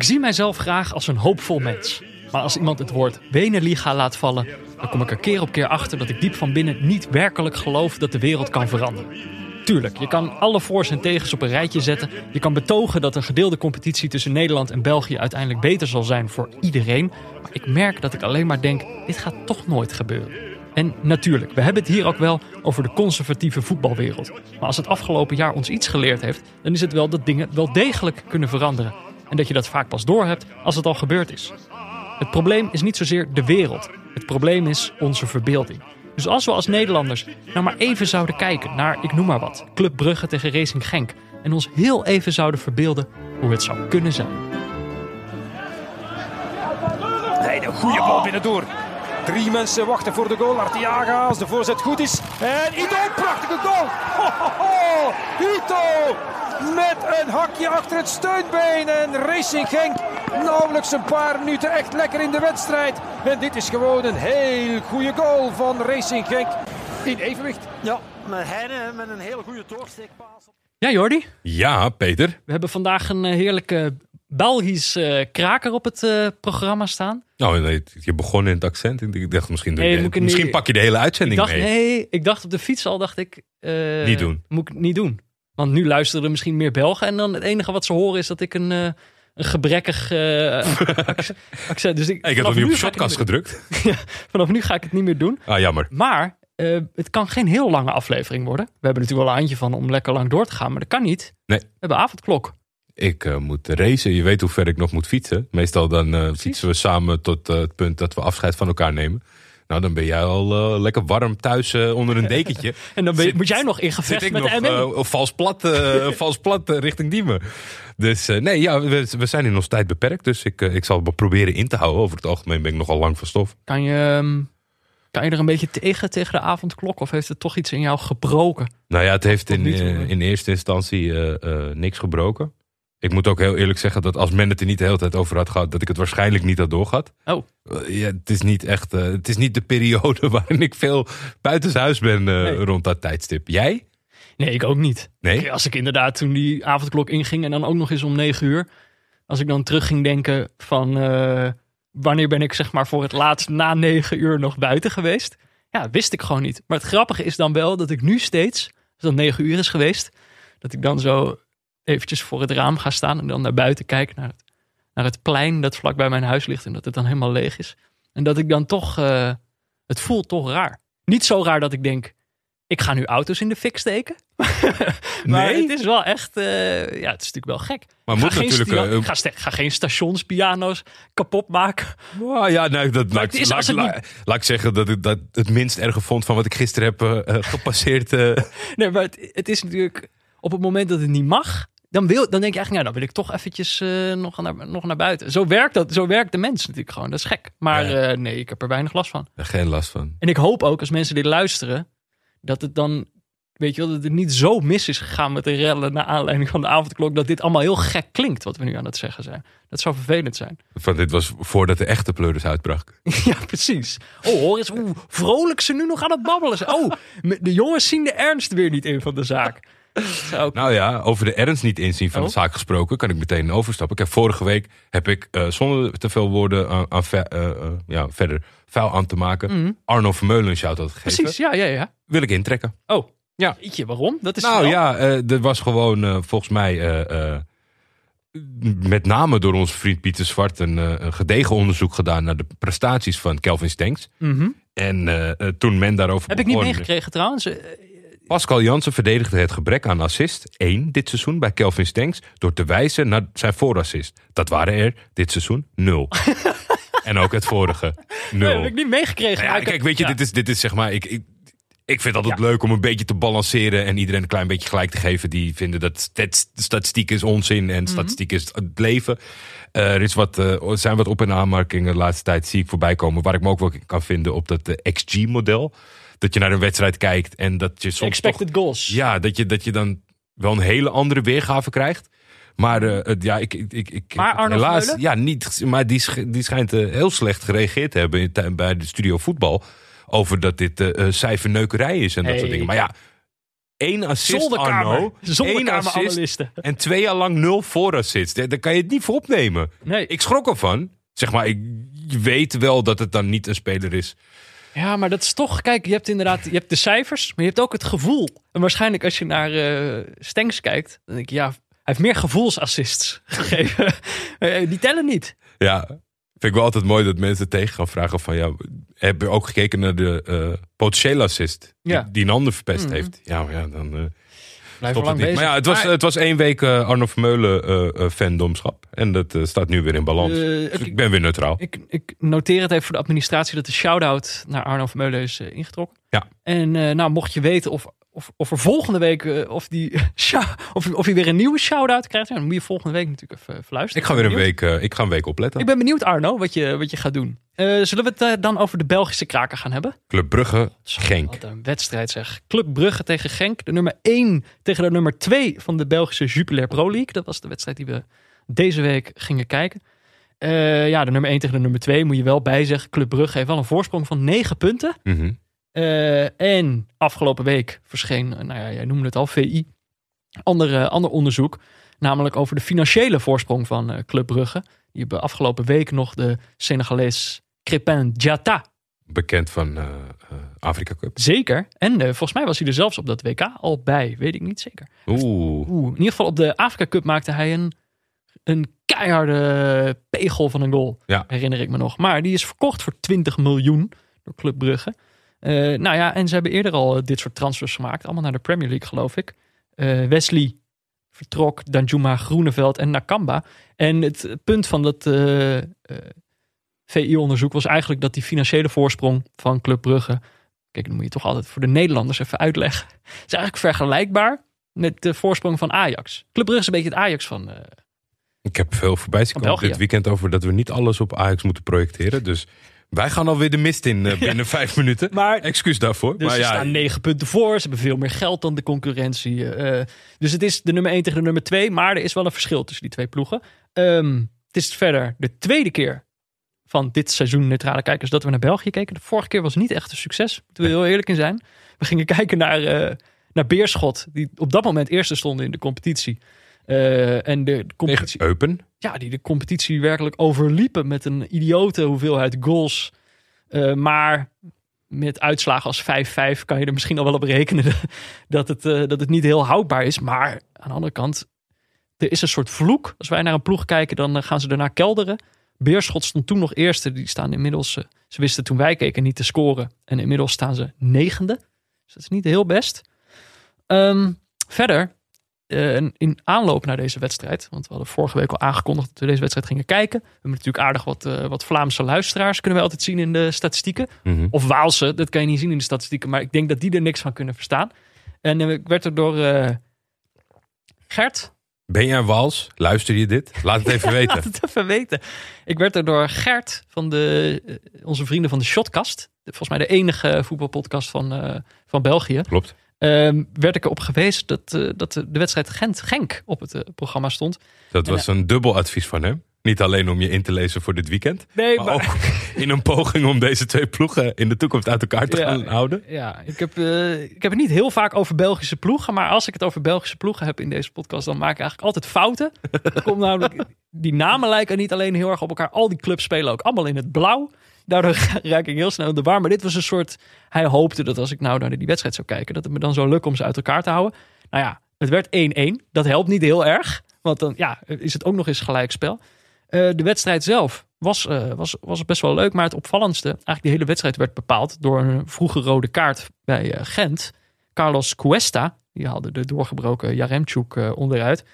Ik zie mijzelf graag als een hoopvol mens. Maar als iemand het woord Weneliga laat vallen, dan kom ik er keer op keer achter dat ik diep van binnen niet werkelijk geloof dat de wereld kan veranderen. Tuurlijk, je kan alle voor's en tegens op een rijtje zetten. Je kan betogen dat een gedeelde competitie tussen Nederland en België uiteindelijk beter zal zijn voor iedereen. Maar ik merk dat ik alleen maar denk, dit gaat toch nooit gebeuren. En natuurlijk, we hebben het hier ook wel over de conservatieve voetbalwereld. Maar als het afgelopen jaar ons iets geleerd heeft, dan is het wel dat dingen wel degelijk kunnen veranderen. En dat je dat vaak pas doorhebt als het al gebeurd is. Het probleem is niet zozeer de wereld. Het probleem is onze verbeelding. Dus als we als Nederlanders nou maar even zouden kijken naar, ik noem maar wat, Club Brugge tegen Racing Genk. En ons heel even zouden verbeelden hoe het zou kunnen zijn. Nee, een goede bal binnendoor. Drie mensen wachten voor de goal. Artiaga als de voorzet goed is. En Ito, prachtige goal. Ho, ho, ho. Ito met een hakje achter het steunbeen. En Racing Genk nauwelijks een paar minuten echt lekker in de wedstrijd. En dit is gewoon een heel goede goal van Racing Genk. In evenwicht. Ja, met Heine met een hele goede doorsteekpaas. Ja, Jordi, Ja, Peter. we hebben vandaag een eh, heerlijke Belgisch eh, kraker op het eh, programma staan. Nou, nee, je begon in het accent. Ik dacht misschien, Nee, ik misschien niet- pak je de hele Ik uitzending dacht, mee. nee, ik dacht op de fiets al, dacht ik... eh, Niet doen. Moet ik niet doen. Want nu luisteren er misschien meer Belgen. En dan het enige wat ze horen is dat ik een, eh, een gebrekkig eh, acc- accent... Dus ik, Ik heb nog niet op shotcast gedrukt. doen. Vanaf nu ga ik het niet meer doen. Ah, jammer. Maar eh, het kan geen heel lange aflevering worden. We hebben natuurlijk wel een handje van om lekker lang door te gaan. Maar dat kan niet. Nee. We hebben avondklok. Ik moet racen. Je weet hoe ver ik nog moet fietsen. Meestal dan fietsen we samen tot het punt dat we afscheid van elkaar nemen. Nou, dan ben jij al eh, lekker warm thuis eh, onder een dekentje. En dan ben je- Zit- moet jij nog in gevecht met nog de ME. eh, vals plat, vals plat richting Diemen. Dus nee, ja, we, we zijn in ons tijd beperkt. Dus ik, ik zal het proberen in te houden. Over het algemeen ben ik nogal lang van stof. Kan je, ehm, kan je er een beetje tegen, tegen de avondklok? Of heeft het toch iets in jou gebroken? Nou ja, het heeft in, in eerste instantie niks gebroken. Ik moet ook heel eerlijk zeggen dat als men het er niet de hele tijd over had gehad, dat ik het waarschijnlijk niet had doorgehad. Oh. Eh, ja, het is niet echt, eh, het is niet de periode waarin ik veel buitenshuis ben Nee. rond dat tijdstip. Jij? Nee, ik ook niet. Nee? Als ik inderdaad toen die avondklok inging en dan ook nog eens om negen uur. Als ik dan terug ging denken van wanneer ben ik zeg maar voor het laatst na negen uur nog buiten geweest. Ja, wist ik gewoon niet. Maar het grappige is dan wel dat ik nu steeds, als het negen uur is geweest, dat ik dan zo eventjes voor het raam ga staan en dan naar buiten kijk naar het, naar het plein dat vlak bij mijn huis ligt en dat het dan helemaal leeg is. En dat ik dan toch, eh, het voelt toch raar. Niet zo raar dat ik denk, ik ga nu auto's in de fik steken. maar Nee? het is wel echt, eh, ja, het is natuurlijk wel gek. Maar ga moet geen natuurlijk, eh, ga, geen stationspiano's kapot maken. Oh, ja, nee, dat, is laat, laat- ik zeggen dat ik dat het minst erge vond van wat ik gisteren heb gepasseerd. Nee, maar het, het is natuurlijk op het moment dat het niet mag, dan, wil, dan denk je eigenlijk, ja, dan wil ik toch eventjes eh, nog, naar, nog naar buiten. Zo werkt, dat, zo werkt de mens natuurlijk gewoon. Dat is gek. Maar Ja. eh, nee, ik heb er weinig last van. Geen last van. En ik hoop ook als mensen dit luisteren, dat het dan, weet je wel, dat het niet zo mis is gegaan met de rellen naar aanleiding van de avondklok, dat dit allemaal heel gek klinkt wat we nu aan het zeggen zijn. Dat zou vervelend zijn. Van, dit was voordat de echte pleuris uitbrak. Ja, precies. Oh, hoor eens hoe vrolijk ze nu nog aan het babbelen zijn. Oh, de jongens zien de ernst weer niet in van de zaak. Ook- Nou ja, over de ernst niet inzien van Oh. de zaak gesproken, kan ik meteen overstappen. Ik heb vorige week heb ik eh, zonder te veel woorden aan, aan ver- eh, eh, ja, verder vuil aan te maken. Arno Vermeulen een shout-out gegeven. precies, ja, ja, ja. Wil ik intrekken. Oh, Ja. Weet waarom? Dat is Nou ja, eh, er was gewoon eh, volgens mij eh, eh, met name door onze vriend Pieter Zwart een, eh, een gedegen onderzoek gedaan naar de prestaties van Kelvin Stenks. Mhm. En eh, eh, toen men daarover Heb ik niet meegekregen trouwens. Pascal Jansen verdedigde het gebrek aan assist 1 dit seizoen bij Kelvin Stenks door te wijzen naar zijn voorassist. Dat waren er dit seizoen nul. en ook het vorige Nee, nul. heb ik niet meegekregen. Nou ja, kijk, weet je, ja. dit, is, dit is zeg maar. Ik, ik, ik vind het altijd Ja. leuk om een beetje te balanceren en iedereen een klein beetje gelijk te geven die vinden dat stat- statistiek is onzin Mhm. en statistiek is het leven. Eh, er is wat, eh, zijn wat op- en aanmerkingen de laatste tijd zie ik voorbij komen waar ik me ook wel kan vinden op dat eh, XG-model. Dat je naar een wedstrijd kijkt en dat je soms toch, Expected goals. ja, dat je, dat je dan wel een hele andere weergave krijgt. Maar eh, het- ja, ik, ik, ik, ik Maar Arno helaas, ja, niet. Maar die, sch- die schijnt eh, heel slecht gereageerd te hebben in, bij de studio voetbal. Over dat dit eh, cijferneukerij is en dat soort dingen. Maar ja, één assist, Zolderkamer. Arno. Eén assist en twee jaar lang nul voorassists. Daar daar kan je het niet voor opnemen. Nee. Ik schrok ervan. Zeg maar, ik je weet wel dat het dan niet een speler is. Ja, maar dat is toch... Kijk, je hebt inderdaad je hebt de cijfers, maar je hebt ook het gevoel. En waarschijnlijk als je naar eh Stenks kijkt, dan denk je... Ja, hij heeft meer gevoelsassists gegeven. Eh, Die tellen niet. Ja, vind ik wel altijd mooi dat mensen tegen gaan vragen van... Ja, heb je ook gekeken naar de eh potentiële assist die, Ja. die een ander verpest Mhm. heeft? Ja, maar ja, dan eh Blijf lang bezig. Maar ja, het was, Maar, het was één week eh, Arno Vermeulen eh, fandomschap. En dat staat nu weer in balans. Dus ik, ik ben weer neutraal. ik, ik noteer het even voor de administratie dat de shout-out naar Arno Vermeulen is ingetrokken. Ja. En nou, mocht je weten of, of, of er volgende week eh, of, die, of, of je weer een nieuwe shout-out krijgt, dan moet je volgende week natuurlijk even verluisteren. Ik ga weer een week, eh, ik ga een week opletten. Ik ben benieuwd, Arno, wat je, wat je gaat doen. Eh, zullen we het dan over de Belgische kraker gaan hebben? Club Brugge, Genk. Wat een wedstrijd zeg. Club Brugge tegen Genk. De nummer 1 tegen de nummer 2 van de Belgische Jupiler Pro League. Dat was de wedstrijd die we deze week gingen kijken. Ja, de nummer 1 tegen de nummer 2 moet je wel bijzeggen. Club Brugge heeft wel een voorsprong van 9 punten. Mhm. Eh, en afgelopen week verscheen, eh, nou ja, jij noemde het al, VI, ander, eh, ander onderzoek. Namelijk over de financiële voorsprong van Club Brugge. Die hebben afgelopen week nog de Senegalees Crépin Diatta Bekend van eh, Afrika Cup. Zeker. En volgens mij was hij er zelfs op dat WK al bij. Weet ik niet zeker. Oeh. Oeh, in ieder geval op de Afrika Cup maakte hij een, een keiharde pegel van een goal. Ja. Herinner ik me nog. Maar die is verkocht voor 20 miljoen door Club Brugge. Eh, nou ja, en ze hebben eerder al eh, dit soort transfers gemaakt. Allemaal naar de Premier League, geloof ik. Eh, Wesley vertrok, Danjuma, Groeneveld en Nakamba. En het punt van dat VI-onderzoek was eigenlijk dat die financiële voorsprong van Club Brugge... Kijk, dan moet je toch altijd voor de Nederlanders even uitleggen. Het is eigenlijk vergelijkbaar met de voorsprong van Ajax. Club Brugge is een beetje het Ajax van... Ik heb veel voorbij zien komen dit weekend over dat we niet alles op Ajax moeten projecteren. Dus wij gaan alweer de mist in eh, binnen vijf minuten. maar Excuus daarvoor. Dus maar ze ja, staan negen punten voor. Ze hebben veel meer geld dan de concurrentie. eh, dus het is de nummer 1 tegen de nummer 2. Maar er is wel een verschil tussen die twee ploegen. Ehm, het is verder de tweede keer van dit seizoen neutrale kijkers dat we naar België keken. De vorige keer was niet echt een succes. Moeten we heel eerlijk in zijn. We gingen kijken naar, eh, naar Beerschot. Die op dat moment eerste stonden in de competitie. Eh, en de, competitie Eupen. ja, die de competitie werkelijk overliepen met een idiote hoeveelheid goals. Eh, maar met uitslagen als 5-5 kan je er misschien al wel op rekenen dat het, eh, dat het niet heel houdbaar is. Maar aan de andere kant, er is een soort vloek. Als wij naar een ploeg kijken, dan gaan ze daarna kelderen. Beerschot stond toen nog eerste. Die staan inmiddels, ze wisten toen wij keken niet te scoren. En inmiddels staan ze negende. Dus dat is niet heel best. Ehm, verder, in aanloop naar deze wedstrijd, want we hadden vorige week al aangekondigd dat we deze wedstrijd gingen kijken. We hebben natuurlijk aardig wat, eh, wat Vlaamse luisteraars, kunnen we altijd zien in de statistieken. Mhm. Of Waalse, dat kan je niet zien in de statistieken, maar ik denk dat die er niks van kunnen verstaan. En eh, ik werd er door eh, Gert, Ben jij Wals? Luister je dit? Laat het even weten. laat het even weten. Ik werd er door Gert van de, eh, onze vrienden van de Shotcast, volgens mij de enige voetbalpodcast van, eh, van België. Klopt. Ehm, werd ik erop gewezen dat, eh, dat de wedstrijd Gent-Genk op het eh, programma stond. Dat was een dubbel advies van hem. Niet alleen om je in te lezen voor dit weekend. Nee, Maar ook in een poging om deze twee ploegen in de toekomst uit elkaar te Ja. gaan houden. Ja, ik heb, eh, ik heb het niet heel vaak over Belgische ploegen. Maar als ik het over Belgische ploegen heb in deze podcast, dan maak ik eigenlijk altijd fouten. Komt namelijk, die namen lijken niet alleen heel erg op elkaar. Al die clubs spelen ook allemaal in het blauw. Daardoor raak ik heel snel in de war. Maar dit was een soort. Hij hoopte dat als ik nou naar die wedstrijd zou kijken, dat het me dan zou lukken om ze uit elkaar te houden. Nou ja, het werd 1-1. Dat helpt niet heel erg. Want dan ja, is het ook nog eens gelijkspel. Eh de wedstrijd zelf was, eh, was, was best wel leuk. Maar het opvallendste, eigenlijk de hele wedstrijd werd bepaald door een vroege rode kaart bij eh, Gent. Carlos Cuesta, die haalde de doorgebroken Jaremchuk onderuit.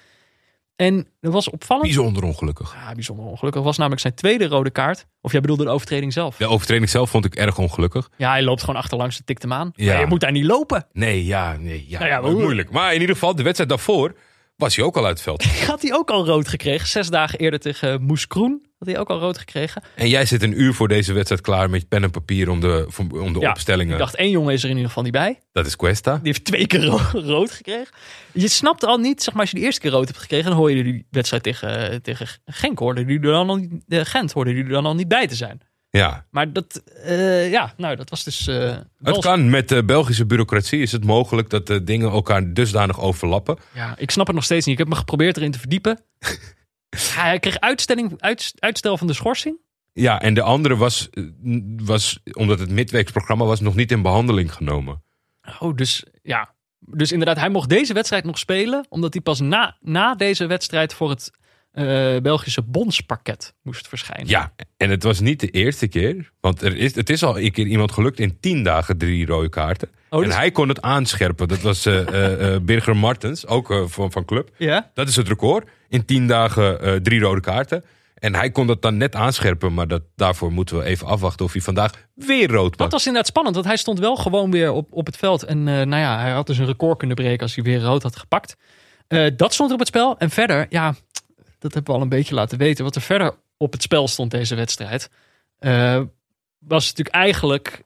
En dat was opvallend. Bijzonder ongelukkig. Ja, bijzonder ongelukkig. was namelijk zijn tweede rode kaart. Of jij bedoelde de overtreding zelf. De overtreding zelf vond ik erg ongelukkig. Ja, hij loopt gewoon achterlangs tikt hem aan. Ja. Maar je moet daar niet lopen. Nee, ja, nee, ja. Nou ja, maar moeilijk. Maar in ieder geval, de wedstrijd daarvoor was hij ook al uit het veld. Had hij ook al rood gekregen. Zes dagen eerder tegen Moes Kroen had hij ook al rood gekregen. En jij zit een uur voor deze wedstrijd klaar met pen en papier om de, om de Ja, opstellingen. Ik dacht, één jongen is er in ieder geval niet bij. Dat is Cuesta. Die heeft twee keer ro- rood gekregen. Je snapt al niet, zeg maar, als je de eerste keer rood hebt gekregen, dan hoor je die wedstrijd tegen, tegen Genk hoorde die er dan al eh, Gent hoorde die er dan al niet bij te zijn. Ja, Maar dat, eh, ja, nou, dat was dus. eh, het kan. Met de Belgische bureaucratie is het mogelijk dat de dingen elkaar dusdanig overlappen. Ja, ik snap het nog steeds niet. Ik heb me geprobeerd erin te verdiepen. Hij kreeg uitstelling, uit, uitstel van de schorsing. Ja, en de andere was, eh, was, omdat het midweeksprogramma was, nog niet in behandeling genomen. Oh, dus ja. Dus inderdaad, hij mocht deze wedstrijd nog spelen. Omdat hij pas na, na deze wedstrijd voor het eh, Belgische bondspakket moest verschijnen. Ja, en het was niet de eerste keer. Want er is, het is al een keer iemand gelukt in tien dagen drie rode kaarten. Oh, en hij kon het aanscherpen. Dat was eh, Birger Martens, ook van, van club. Ja? Dat is het record. In tien dagen drie rode kaarten. En hij kon dat dan net aanscherpen. Maar dat, daarvoor moeten we even afwachten of hij vandaag weer rood Dat pakt. was inderdaad spannend, want hij stond wel gewoon weer op, op het veld. En nou ja, hij had dus een record kunnen breken als hij weer rood had gepakt. Dat stond er op het spel. En verder, ja, dat hebben we al een beetje laten weten. Wat er verder op het spel stond deze wedstrijd, eh, was natuurlijk eigenlijk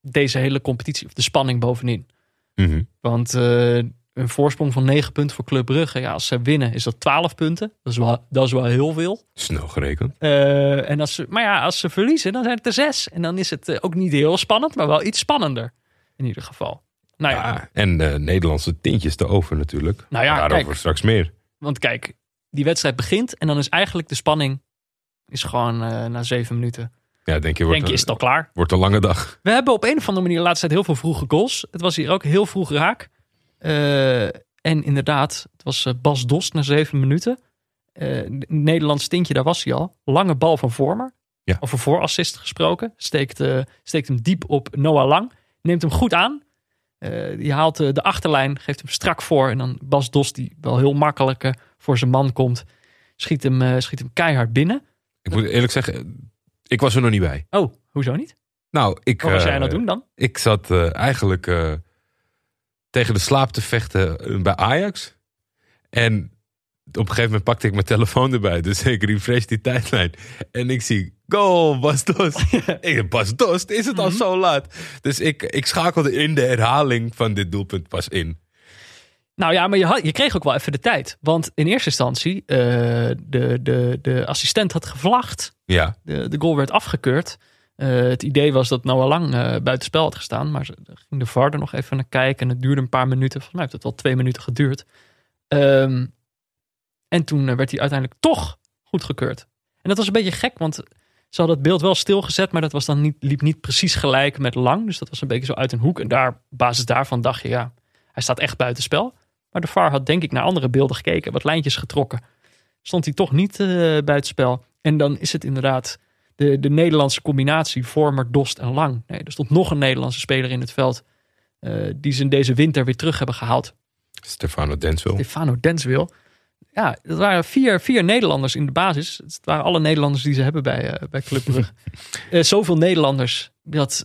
deze hele competitie, of de spanning bovenin. Mhm. Want eh, een voorsprong van 9 punten voor Club Brugge, ja, als ze winnen is dat 12 punten. Dat is wel, dat is wel heel veel. Snel gerekend. Eh, en als ze, maar ja, als ze verliezen, dan zijn het er zes. En dan is het ook niet heel spannend, maar wel iets spannender. In ieder geval. Nou ja, Ja, en Nederlandse tintjes te over natuurlijk. Nou ja, Daarover kijk. straks meer. want kijk, die wedstrijd begint en dan is eigenlijk de spanning is gewoon eh, na zeven minuten. Ja, denk je, wordt, Denk je, een, is het al klaar? wordt een lange dag. We hebben op een of andere manier de laatste tijd heel veel vroege goals. Het was hier ook heel vroeg raak. Eh, en inderdaad, het was eh, Bas Dost na zeven minuten. Nederlands tintje, daar was hij al. Lange bal van Vormer. Ja. Over voorassist gesproken. Steekt, steekt hem diep op Noah Lang. Neemt hem goed aan. Die haalt de achterlijn, geeft hem strak voor. En dan Bas Dost, die wel heel makkelijk eh, voor zijn man komt. Schiet hem, eh, schiet hem keihard binnen. Ik moet eerlijk zeggen, ik was er nog niet bij. Oh, hoezo niet? Nou, ik, Wat was jij eh, aan het doen dan? ik zat eh, eigenlijk eh, tegen de slaap te vechten eh, bij Ajax. En op een gegeven moment pakte ik mijn telefoon erbij. Dus ik refresh die tijdlijn. En ik zie, goal, Bas Dost. ik Bas Dost, is het al zo laat? Dus ik, ik schakelde in de herhaling van dit doelpunt pas in. Nou ja, maar je, had, je kreeg ook wel even de tijd. Want in eerste instantie, eh, de, de, de assistent had gevlacht. Ja, De, de goal werd afgekeurd. Eh, het idee was dat Noah Lang eh buitenspel had gestaan. Maar ze, ging de VAR er nog even naar kijken. En het duurde een paar minuten. Volgens mij heeft het wel twee minuten geduurd. Ehm, en toen werd hij uiteindelijk toch goedgekeurd. En dat was een beetje gek, want ze hadden het beeld wel stilgezet. Maar dat was dan niet, liep niet precies gelijk met Lang. Dus dat was een beetje zo uit een hoek. En daar, op basis daarvan dacht je, ja, hij staat echt buitenspel. Maar de VAR had denk ik naar andere beelden gekeken. Wat lijntjes getrokken. Stond hij toch niet eh buitenspel. En dan is het inderdaad de, de Nederlandse combinatie Vormer, Dost en Lang. Nee, er stond nog een Nederlandse speler in het veld. eh, die ze in deze winter weer terug hebben gehaald. Stefano Denswil. Stefano Denswil. Ja, dat waren vier, vier Nederlanders in de basis. Het waren alle Nederlanders die ze hebben bij, eh, bij Club Brugge. Zoveel Nederlanders dat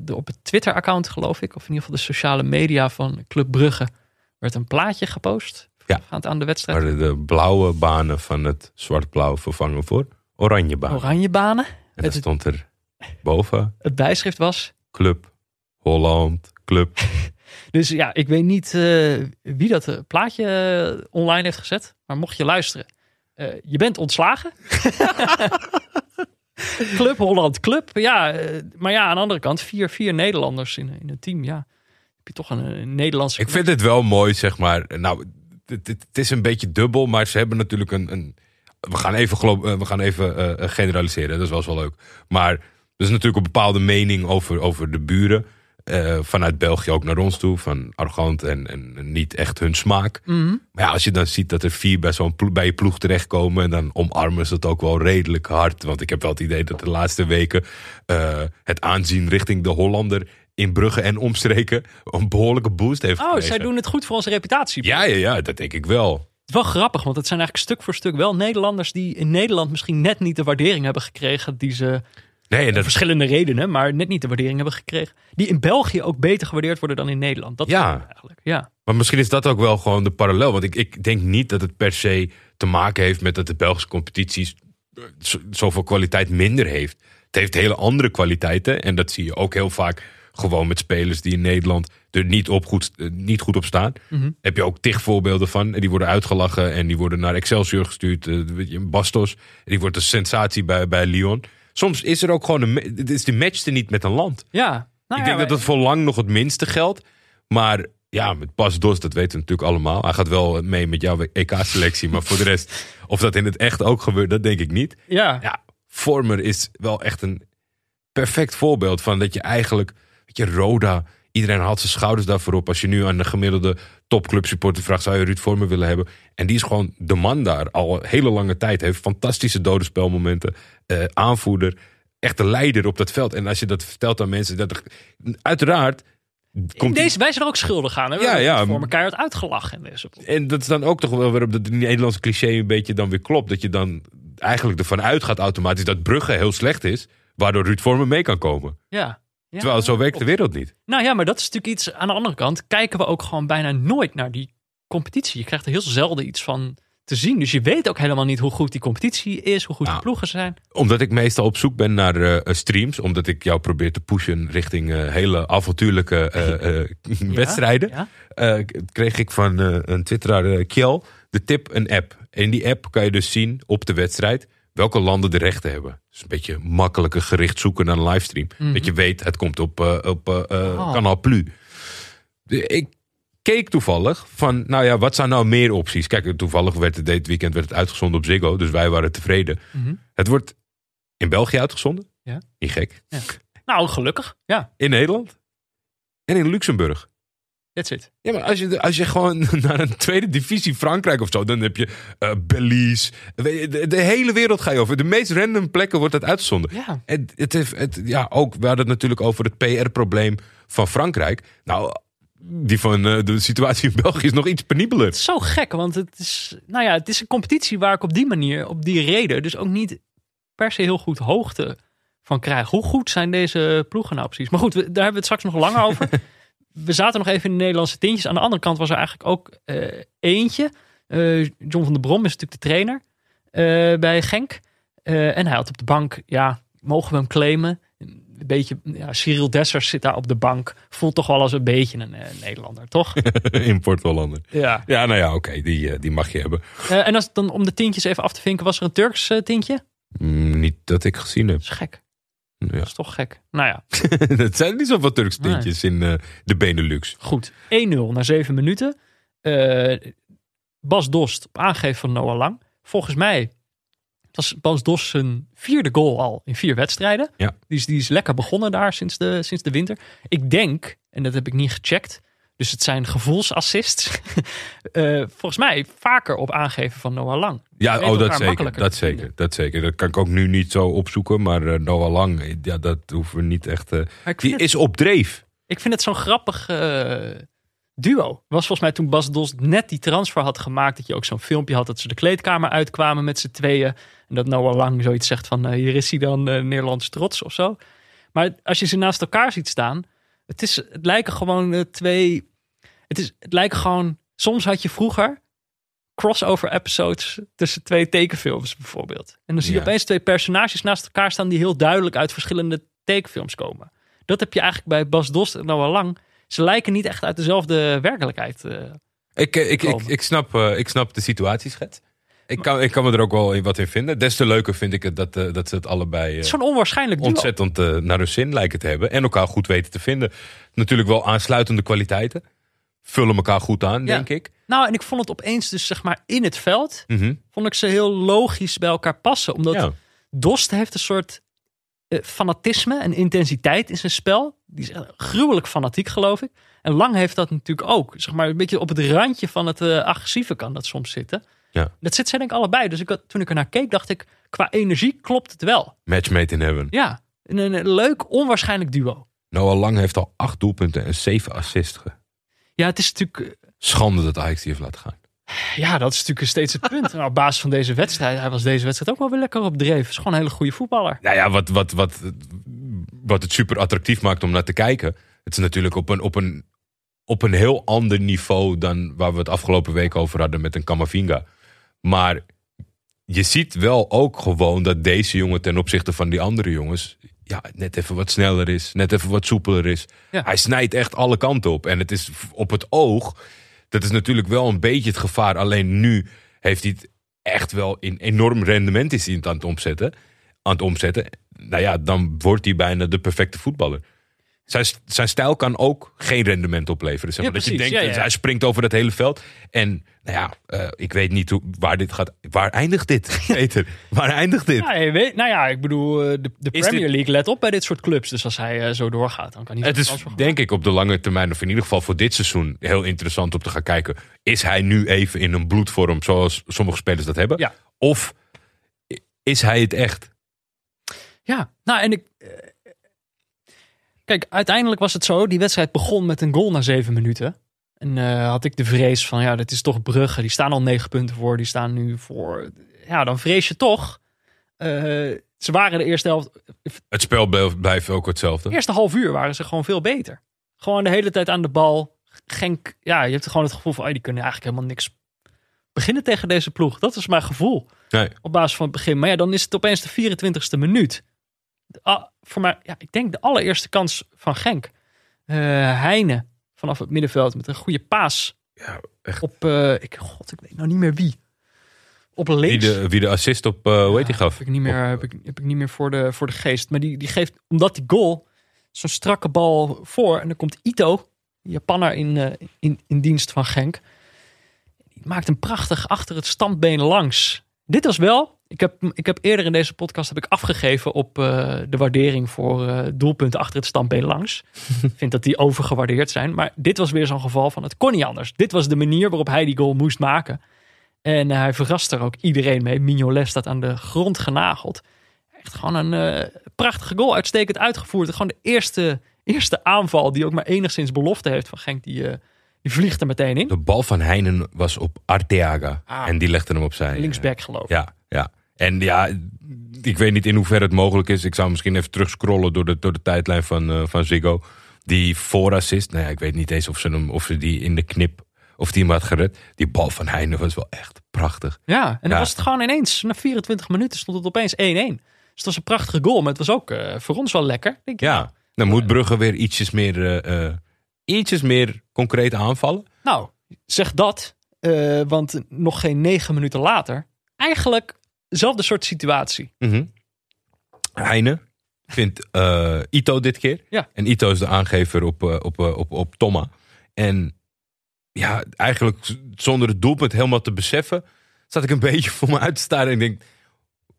de, op het Twitter-account, geloof ik, of in ieder geval de sociale media van Club Brugge, werd een plaatje gepost. Ja. Aan de wedstrijd. Waar de blauwe banen van het zwart-blauw vervangen voor oranje banen. Oranje banen. En dan Het- stond er boven Het bijschrift was. Club Holland, Club. Dus ja, ik weet niet eh, wie dat eh, plaatje eh, online heeft gezet. Maar mocht je luisteren, je bent ontslagen. Club Holland Club. Ja, maar ja, aan de andere kant, vier, vier Nederlanders in, in een team. Ja, je toch een, een Nederlandse. Ik vind het wel mooi, zeg maar. Nou, het, het- het is een beetje dubbel, maar ze hebben natuurlijk een. een we gaan even, eh, we gaan even eh, eh, generaliseren, dat is wel leuk. Maar er is natuurlijk een bepaalde mening over, over de buren. vanuit België ook naar ons toe. Van arrogant en, en niet echt hun smaak. Mhm. Maar ja, als je dan ziet dat er vier bij, zo'n bij je ploeg terechtkomen. En dan omarmen ze het ook wel redelijk hard. Want ik heb wel het idee dat de laatste weken het aanzien richting de Hollander in Brugge en omstreken een behoorlijke boost heeft Oh, gekregen. zij doen het goed voor onze reputatie. Ja, ja, ja, dat denk ik wel. Het is wel grappig, want het zijn eigenlijk stuk voor stuk wel Nederlanders die in Nederland misschien net niet de waardering hebben gekregen die ze Nee, en dat, verschillende redenen, maar net niet de waardering hebben gekregen. Die in België ook beter gewaardeerd worden dan in Nederland. Dat Ja. eigenlijk. Ja. maar misschien is dat ook wel gewoon de parallel. Want ik, ik denk niet dat het per se te maken heeft met dat de Belgische competitie zo- zoveel kwaliteit minder heeft. Het heeft hele andere kwaliteiten. En dat zie je ook heel vaak gewoon met spelers die in Nederland er niet, op goed, eh, niet goed op staan. Mhm. Heb je ook tig voorbeelden van. En die worden uitgelachen en die worden naar Excelsior gestuurd. Eh, Bastos, die wordt een sensatie bij, bij Lyon. Soms is er ook gewoon een. is de match er niet met een land. Ja. Nou ik ja, denk dat dat voor lang nog het minste geldt. Maar ja, met Bas Dos, dat weten we natuurlijk allemaal. Hij gaat wel mee met jouw EK-selectie. maar voor de rest, of dat in het echt ook gebeurt, dat denk ik niet. Ja. Ja, Vormer is wel echt een perfect voorbeeld van dat je eigenlijk, je, Roda, iedereen haalt zijn schouders daarvoor op. Als je nu aan de gemiddelde topclub supporter vraagt, zou je Ruud Vormer willen hebben? En die is gewoon de man daar al een hele lange tijd. Heeft fantastische dode spelmomenten, eh, aanvoerder, echt de leider op dat veld. En als je dat vertelt aan mensen, dat uiteraard komt die- Deze, wij zijn er ook schuldig aan. Hè? We Ja, voor elkaar het uitgelachen in deze. En dat is dan ook toch wel weer op dat Nederlandse cliché een beetje dan weer klopt. Dat je dan eigenlijk ervan uitgaat automatisch dat Brugge heel slecht is. Waardoor Ruud Vormer mee kan komen. Ja. Ja, Terwijl zo werkt de wereld niet. Nou ja, maar dat is natuurlijk iets. Aan de andere kant kijken we ook gewoon bijna nooit naar die competitie. Je krijgt er heel zelden iets van te zien. Dus je weet ook helemaal niet hoe goed die competitie is, hoe goed Nou, de ploegen zijn. Omdat ik meestal op zoek ben naar eh, streams. Omdat ik jou probeer te pushen richting eh, hele avontuurlijke eh, wedstrijden. Ja? kreeg ik van een twitteraar, Kjell, de tip een app. In die app kan je dus zien op de wedstrijd welke landen de rechten hebben. Dus een beetje makkelijker gericht zoeken naar een livestream. Dat je weet, het komt op, eh, op eh, eh, Oh. kanaal Plu. De- Ik keek toevallig van, nou ja, wat zijn nou meer opties? Kijk, toevallig werd het dit weekend werd het uitgezonden op Ziggo, dus wij waren tevreden. Mhm. Het wordt in België uitgezonden. Ja. Niet gek. Nou, gelukkig. Ja, In Nederland. En in Luxemburg. That's it. Ja, maar als je, als je gewoon naar een tweede divisie Frankrijk of zo, dan heb je eh Belize. De, de hele wereld ga je over. De meest random plekken wordt het uitgezonden. Ja. Het, het heeft, het, ja, ook, we hadden het natuurlijk over het PR-probleem van Frankrijk. Nou, die van eh, de situatie in België is nog iets penibeler. Het is zo gek, want het is, nou ja, het is een competitie waar ik op die manier, op die reden, dus ook niet per se heel goed hoogte van krijg. Hoe goed zijn deze ploegen nou precies? Maar goed, we- daar hebben we het straks nog langer over. we zaten nog even in de Nederlandse tintjes. Aan de andere kant was er eigenlijk ook eh, eentje. Eh, John van der Brom is natuurlijk de trainer eh, bij Genk. En hij had op de bank, ja, mogen we hem claimen? Een beetje, ja, Cyril Dessers zit daar op de bank. Voelt toch wel als een beetje een Nederlander, toch? Import Hollander. ja. Ja, nou ja, oké, die, die mag je hebben. En als dan om de tintjes even af te vinken, was er een Turks tintje? Mm, niet dat ik gezien heb. Dat is gek. Ja. Dat is toch gek. Nou ja, Het zijn niet zoveel Turks tintjes in eh, de Benelux. goed. 1-0 na 7 minuten. Eh, Bas Dost op aangeven van Noah Lang. Volgens mij was Bas Dost zijn vierde goal al in vier wedstrijden. Ja. Die, is, die is lekker begonnen daar sinds de, sinds de winter. Ik denk, en dat heb ik niet gecheckt, dus het zijn gevoelsassists. Eh, volgens mij vaker op aangeven van Noah Lang. Ja, oh, dat zeker. Dat zeker, dat zeker. Dat kan ik ook nu niet zo opzoeken. Maar eh, Noah Lang, ja, dat hoeven we niet echt... eh, die het- is op dreef. Ik vind het zo'n grappig duo. Het was volgens mij toen Bas Dos net die transfer had gemaakt. Dat je ook zo'n filmpje had dat ze de kleedkamer uitkwamen met z'n tweeën. En dat Noah Lang zoiets zegt van hier is hij dan Nederlands trots of zo. Maar als je ze naast elkaar ziet staan. Het, is, het lijken gewoon eh, twee... Het, is, het lijken gewoon... Soms had je vroeger crossover episodes tussen twee tekenfilms bijvoorbeeld. En dan zie je Ja. opeens twee personages naast elkaar staan die heel duidelijk uit verschillende tekenfilms komen. Dat heb je eigenlijk bij Bas Dost en Noah Lang. Ze lijken niet echt uit dezelfde werkelijkheid. eh. Ik, eh, ik, ik, Komen. ik, snap, ik snap de situatieschets. Ik kan, ik kan me er ook wel wat in vinden. Des te leuker vind ik het dat, eh, dat ze het allebei eh, zo'n onwaarschijnlijk duo. ontzettend eh, naar hun zin lijken te hebben. En elkaar goed weten te vinden. Natuurlijk wel aansluitende kwaliteiten. Vullen elkaar goed aan, Ja. denk ik. Nou, en ik vond het opeens dus zeg maar in het veld... Mhm. vond ik ze heel logisch bij elkaar passen. Omdat Ja. Dost heeft een soort eh, fanatisme en intensiteit in zijn spel. Die is echt gruwelijk fanatiek, geloof ik. En Lang heeft dat natuurlijk ook. Zeg maar een beetje op het randje van het eh, agressieve kan dat soms zitten. Ja. Dat zit zij denk ik allebei. Dus ik toen ik er naar keek, dacht ik, qua energie klopt het wel. Match made in heaven. Ja, een, leuk, onwaarschijnlijk duo. Noah Lang heeft al acht doelpunten en zeven assists. Ja, het is natuurlijk... eh, Schande dat Ajax die heeft laten gaan. Ja, dat is natuurlijk steeds het punt. Nou, op basis van deze wedstrijd, hij was deze wedstrijd ook wel weer lekker op dreef. Is gewoon een hele goede voetballer. Nou ja, wat, wat, wat, wat het super attractief maakt om naar te kijken. Het is natuurlijk op een, op een, op een heel ander niveau dan waar we het afgelopen week over hadden met een Kamavinga. Maar je ziet wel ook gewoon dat deze jongen ten opzichte van die andere jongens. Ja, net even wat sneller is, net even wat soepeler is. Ja. Hij snijdt echt alle kanten op. En het is op het oog, dat is natuurlijk wel een beetje het gevaar. Alleen nu heeft hij het echt wel in enorm rendement is hij het aan het omzetten. aan het omzetten. Nou ja, dan wordt hij bijna de perfecte voetballer. Zijn, zijn stijl kan ook geen rendement opleveren. Zeg Ja, maar. dat je precies. denkt, Ja, ja. hij springt over dat hele veld. En nou ja, eh, ik weet niet hoe, waar dit gaat. Waar eindigt dit, Peter? waar eindigt dit? Ja, weet, nou ja, ik bedoel, eh, de, Premier dit- League let op bij dit soort clubs. Dus als hij eh, zo doorgaat, dan kan hij Het is denk ik op de lange termijn, of in ieder geval voor dit seizoen, heel interessant om te gaan kijken. Is hij nu even in een bloedvorm zoals sommige spelers dat hebben? Of is hij het echt? Ja, nou en ik. Kijk, uiteindelijk was het zo. Die wedstrijd begon met een goal na zeven minuten. En eh, had ik de vrees van, ja, dit is toch Brugge. Die staan al negen punten voor. Die staan nu voor. Ja, dan vrees je toch. eh, ze waren de eerste helft. Het spel blijft, ook De hetzelfde. eerste half uur waren ze gewoon veel beter. Gewoon de hele tijd aan de bal. Genk, ja, je hebt gewoon het gevoel van, oh, die kunnen eigenlijk helemaal niks beginnen tegen deze ploeg. Dat is mijn gevoel Nee. op basis van het begin. Maar ja, dan is het opeens de 24ste minuut. De- ah, voor mij, ja, ik denk de allereerste kans van Genk. Eh Heine vanaf het middenveld met een goede paas Ja, echt. op, eh, ik, god, ik weet nou niet meer wie. Op Wie links. de, wie de assist op, eh hoe heet die gaf? Heb ik niet meer, heb ik, heb ik niet meer voor, de, voor de geest. Maar die, die geeft, omdat die goal, zo'n strakke bal voor. En dan komt Ito, Japanner in, in, in dienst van Genk. Die maakt hem prachtig achter het standbeen langs. Dit was wel, ik heb, ik heb eerder in deze podcast heb ik afgegeven op eh, de waardering voor eh, doelpunten achter het standbeen langs. Ik vind dat die overgewaardeerd zijn. Maar dit was weer zo'n geval van het kon niet anders. Dit was de manier waarop hij die goal moest maken. En eh, hij verrast er ook iedereen mee. Mignolet staat aan de grond genageld. Echt gewoon een prachtige goal. Uitstekend uitgevoerd. Gewoon de eerste, eerste aanval die ook maar enigszins belofte heeft van Genk. Die, die vliegt er meteen in. De bal van Heinen was op Arteaga. Ah. En die legde hem opzij. Linksback geloof ik. Ja, ja. En ja, ik weet niet in hoeverre het mogelijk is. Ik zou misschien even terugscrollen door de, door de tijdlijn van, eh, van Ziggo. Die voorassist. Nou ja, ik weet niet eens of ze, hem, of ze die in de knip, of die hem had gered. Die bal van Heinen was wel echt prachtig. Ja, en dan Ja. was het gewoon ineens. Na 24 minuten stond het opeens 1-1. Dus het was een prachtige goal. Maar het was ook eh, voor ons wel lekker. Denk ik, Ja, dan moet Brugge weer ietsjes meer, eh, ietsjes meer concreet aanvallen. Nou, zeg dat. want nog geen negen minuten later. Eigenlijk dezelfde soort situatie. Mhm. Heine vindt eh, Ito dit keer. Ja. En Ito is de aangever op, eh, op, op, op Thomas. En ja, eigenlijk zonder het doelpunt helemaal te beseffen, zat ik een beetje voor me uit te staren. En ik denk,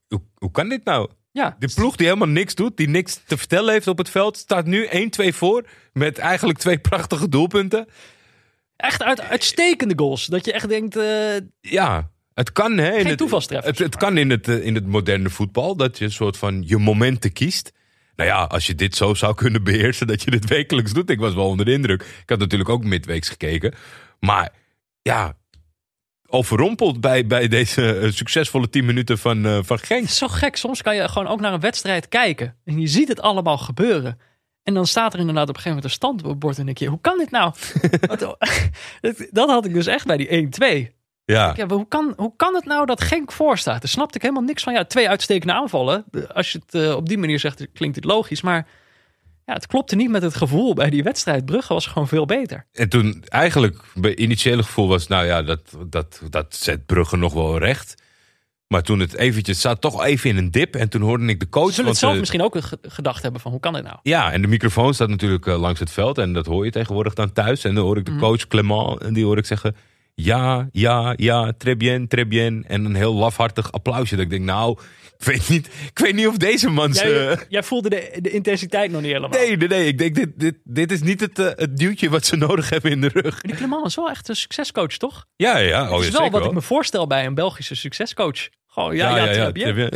hoe, hoe kan dit nou? Ja, De ploeg die helemaal niks doet, die niks te vertellen heeft op het veld, staat nu 1-2 voor. Met eigenlijk twee prachtige doelpunten. echt uit, uitstekende goals. Dat je echt denkt, Ja, het kan hè. in Geen het, Het, het kan in het, eh, in het moderne voetbal dat je een soort van je momenten kiest. Nou ja, als je dit zo zou kunnen beheersen, dat je dit wekelijks doet. Ik was wel onder de indruk. Ik had natuurlijk ook midweeks gekeken. Maar ja, overrompeld bij, bij deze eh, succesvolle 10 minuten van, eh, van Genk. zo gek. Soms kan je gewoon ook naar een wedstrijd kijken. En je ziet het allemaal gebeuren. En dan staat er inderdaad op een gegeven moment een standbord. En denk je, hoe kan dit nou? Dat- dat had ik dus echt bij die 1-2. Ja, Ja, hoe, kan, hoe kan het nou dat Genk voor staat? Daar snapte ik helemaal niks van. Ja, twee uitstekende aanvallen. Als je het eh, op die manier zegt, klinkt het logisch. Maar ja, het klopte niet met het gevoel bij die wedstrijd. Brugge was gewoon veel beter. en toen eigenlijk, bij initiële gevoel was, nou ja, dat, dat, dat zet Brugge nog wel recht. Maar toen het eventjes, zat toch even in een dip. En toen hoorde ik de coach. Ze zullen het zelf eh, misschien ook ge- gedacht hebben van, hoe kan dit nou? Ja, en de microfoon staat natuurlijk eh, langs het veld. En dat hoor je tegenwoordig dan thuis. En dan hoor ik de coach Clement. En die hoor ik zeggen. Ja, ja, ja, très bien, très bien. En een heel lafhartig applausje. Dat ik denk, nou, ik weet niet, ik weet niet of deze man... Jij, ze- jij voelde de, de intensiteit nog niet helemaal. Nee, nee, nee. Ik denk, dit, dit, dit is niet het, eh, het duwtje wat ze nodig hebben in de rug. Die Clement is wel echt een succescoach, toch? Ja, ja. Oh, dat is ja, wel wat wel. ik me voorstel bij een Belgische succescoach. Gewoon, ja, ja, très bien.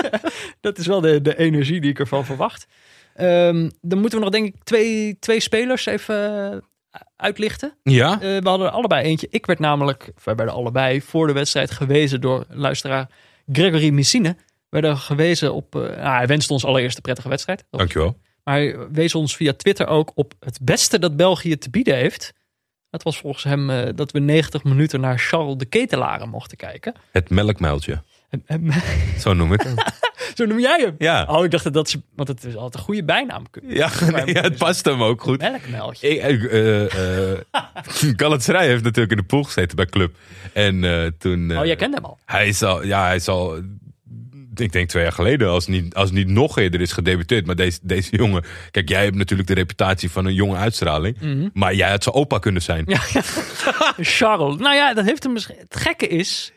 Dat is wel de, de energie die ik ervan verwacht. Ehm, dan moeten we nog denk ik twee, twee spelers even uitlichten. Ja, Eh, we hadden er allebei eentje. Ik werd namelijk, wij werden allebei voor de wedstrijd gewezen door luisteraar Gregory Messine. We werden gewezen op, eh, nou, hij wenste ons allereerst een prettige wedstrijd. Dankjewel. Maar hij wees ons via Twitter ook op het beste dat België te bieden heeft. Dat was volgens hem eh, dat we 90 minuten naar Charles de Ketelaren mochten kijken. Het melkmuiltje. En- en- Zo noem ik hem. Zo noem jij hem? Ja, Oh, ik dacht dat dat ze, want het is altijd een goede bijnaam. ja, nee, ja het past hem ook goed. Ik, eh, eh, Galatasaray heeft natuurlijk in de pool gezeten bij Club. En eh, toen... eh, Oh, jij kent hem al. Hij is al, ja, hij is al ik denk twee jaar geleden, als niet, als niet nog eerder is gedebuteerd. Maar deze, deze jongen, kijk, jij hebt natuurlijk de reputatie van een jonge uitstraling. Mhm. Maar jij had zijn opa kunnen zijn. Ja, Charles. Nou ja, dat heeft hem misschien. Het gekke is,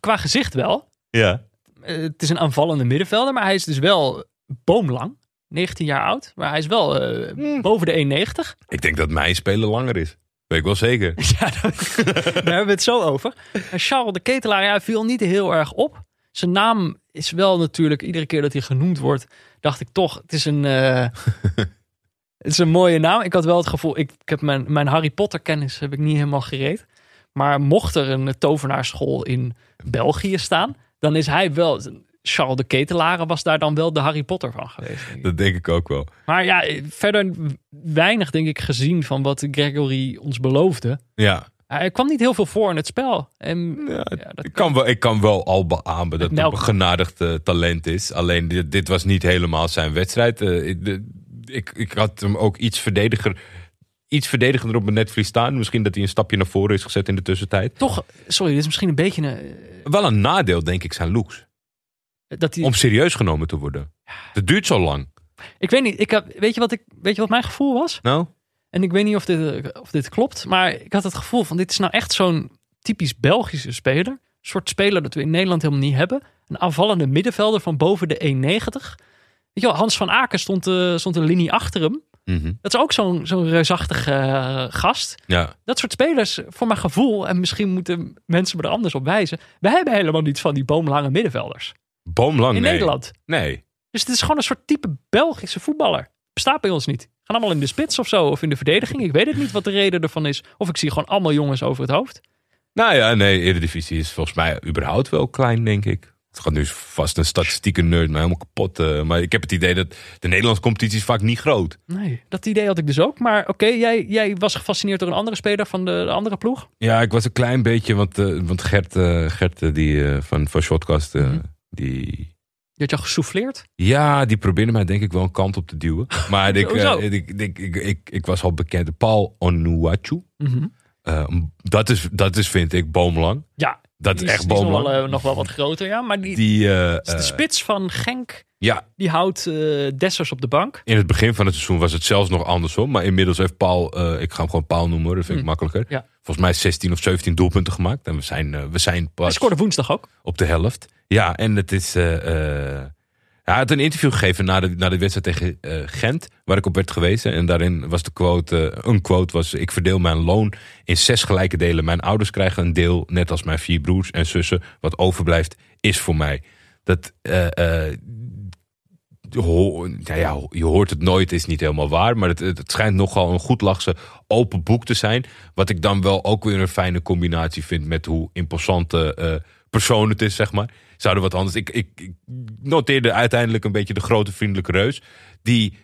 qua gezicht wel. Ja. Eh, het is een aanvallende middenvelder, maar hij is dus wel boomlang. 19 jaar oud, maar hij is wel eh, Hmm. boven de 1,90. Ik denk dat mijn speler langer is. Weet ik wel zeker. Ja, daar, daar hebben we het zo over. En Charles de Ketelaar ja, viel niet heel erg op. Zijn naam is wel natuurlijk, iedere keer dat hij genoemd wordt, dacht ik toch, het is een, eh, het is een mooie naam. Ik had wel het gevoel, ik, ik heb mijn, mijn Harry Potter kennis heb ik niet helemaal gereed. Maar mocht er een tovenaarschool in België staan, dan is hij wel, Charles de Ketelaar was daar dan wel de Harry Potter van geweest. denk. Dat denk ik ook wel. Maar ja, verder weinig denk ik gezien van wat Gregory ons beloofde. Ja. Hij kwam niet heel veel voor in het spel. En, Ja, ja, dat Ik kan wel, ik kan wel al beamen dat het een genadigd eh, talent is. Alleen dit, dit was niet helemaal zijn wedstrijd. Eh, ik, ik had hem ook iets verdediger, iets verdedigender op mijn netvlies staan. Misschien dat hij een stapje naar voren is gezet in de tussentijd. Toch, sorry, dit is misschien een beetje een. Wel een nadeel, denk ik, zijn looks. Dat hij, Om serieus genomen te worden. Het duurt zo lang. ik weet niet, ik heb, weet, je wat ik, weet je wat mijn gevoel was? Nou? En ik weet niet of dit, of dit klopt, maar ik had het gevoel van: dit is nou echt zo'n typisch Belgische speler. Een soort speler dat we in Nederland helemaal niet hebben. Een aanvallende middenvelder van boven de 1,90. Weet je wel, Hans van Aken stond, eh, stond een linie achter hem. Mhm. Dat is ook zo'n zo'n reusachtige eh, gast. Ja. dat soort spelers, voor mijn gevoel, en misschien moeten mensen me er anders op wijzen. We hebben helemaal niet van die boomlange middenvelders Boomlang, in nee. Nederland. Nee. Dus het is gewoon een soort type Belgische voetballer. Bestaat bij ons niet. Gaan allemaal in de spits of zo, of in de verdediging. Ik weet het niet wat de reden ervan is. Of ik zie gewoon allemaal jongens over het hoofd. Nou ja, nee, Eredivisie is volgens mij überhaupt wel klein, denk ik. Het gaat nu vast een statistieke nerd, maar helemaal kapot. eh, maar ik heb het idee dat de Nederlandse competitie is vaak niet groot. Nee, dat idee had ik dus ook. Maar oké, jij, jij was gefascineerd door een andere speler van de, de andere ploeg. Ja, ik was een klein beetje, want, eh, want Gert, eh, Gert die, van, van Shotcast, Mhm. die, Je had je al gesouffleerd. ja, die probeerde mij denk ik wel een kant op te duwen. Maar ik, ik, ik, ik, ik, ik was al bekend. Paul Onuachu. Mhm. Dat, is, dat is, vind ik, boomlang. Ja, Dat die is echt nog wel, eh, nog wel wat groter, ja. Maar die, Die, eh, is de eh, spits van Genk, ja, die houdt Dessers op de bank. in het begin van het seizoen was het zelfs nog andersom. Maar inmiddels heeft Paul, ik ga hem gewoon Paul noemen, dat vind ik Hm. makkelijker. Ja. Volgens mij 16 of 17 doelpunten gemaakt. En we zijn, we zijn Hij pas scoorde woensdag ook. op de helft. Ja, en het is. Hij had een interview gegeven na de, na de wedstrijd tegen eh, Gent, waar ik op werd gewezen. En daarin was de quote, eh, een quote was: Ik verdeel mijn loon in zes gelijke delen. Mijn ouders krijgen een deel, net als mijn vier broers en zussen. Wat overblijft, is voor mij. Dat. eh, ho- ja, je hoort het nooit, is niet helemaal waar. Maar het, het, schijnt nogal een goed lachse open boek te zijn. Wat ik dan wel ook weer een fijne combinatie vind met hoe imposante persoon het is, zeg maar. Zouden wat anders. Ik, ik, ik noteerde uiteindelijk een beetje de grote vriendelijke reus. Die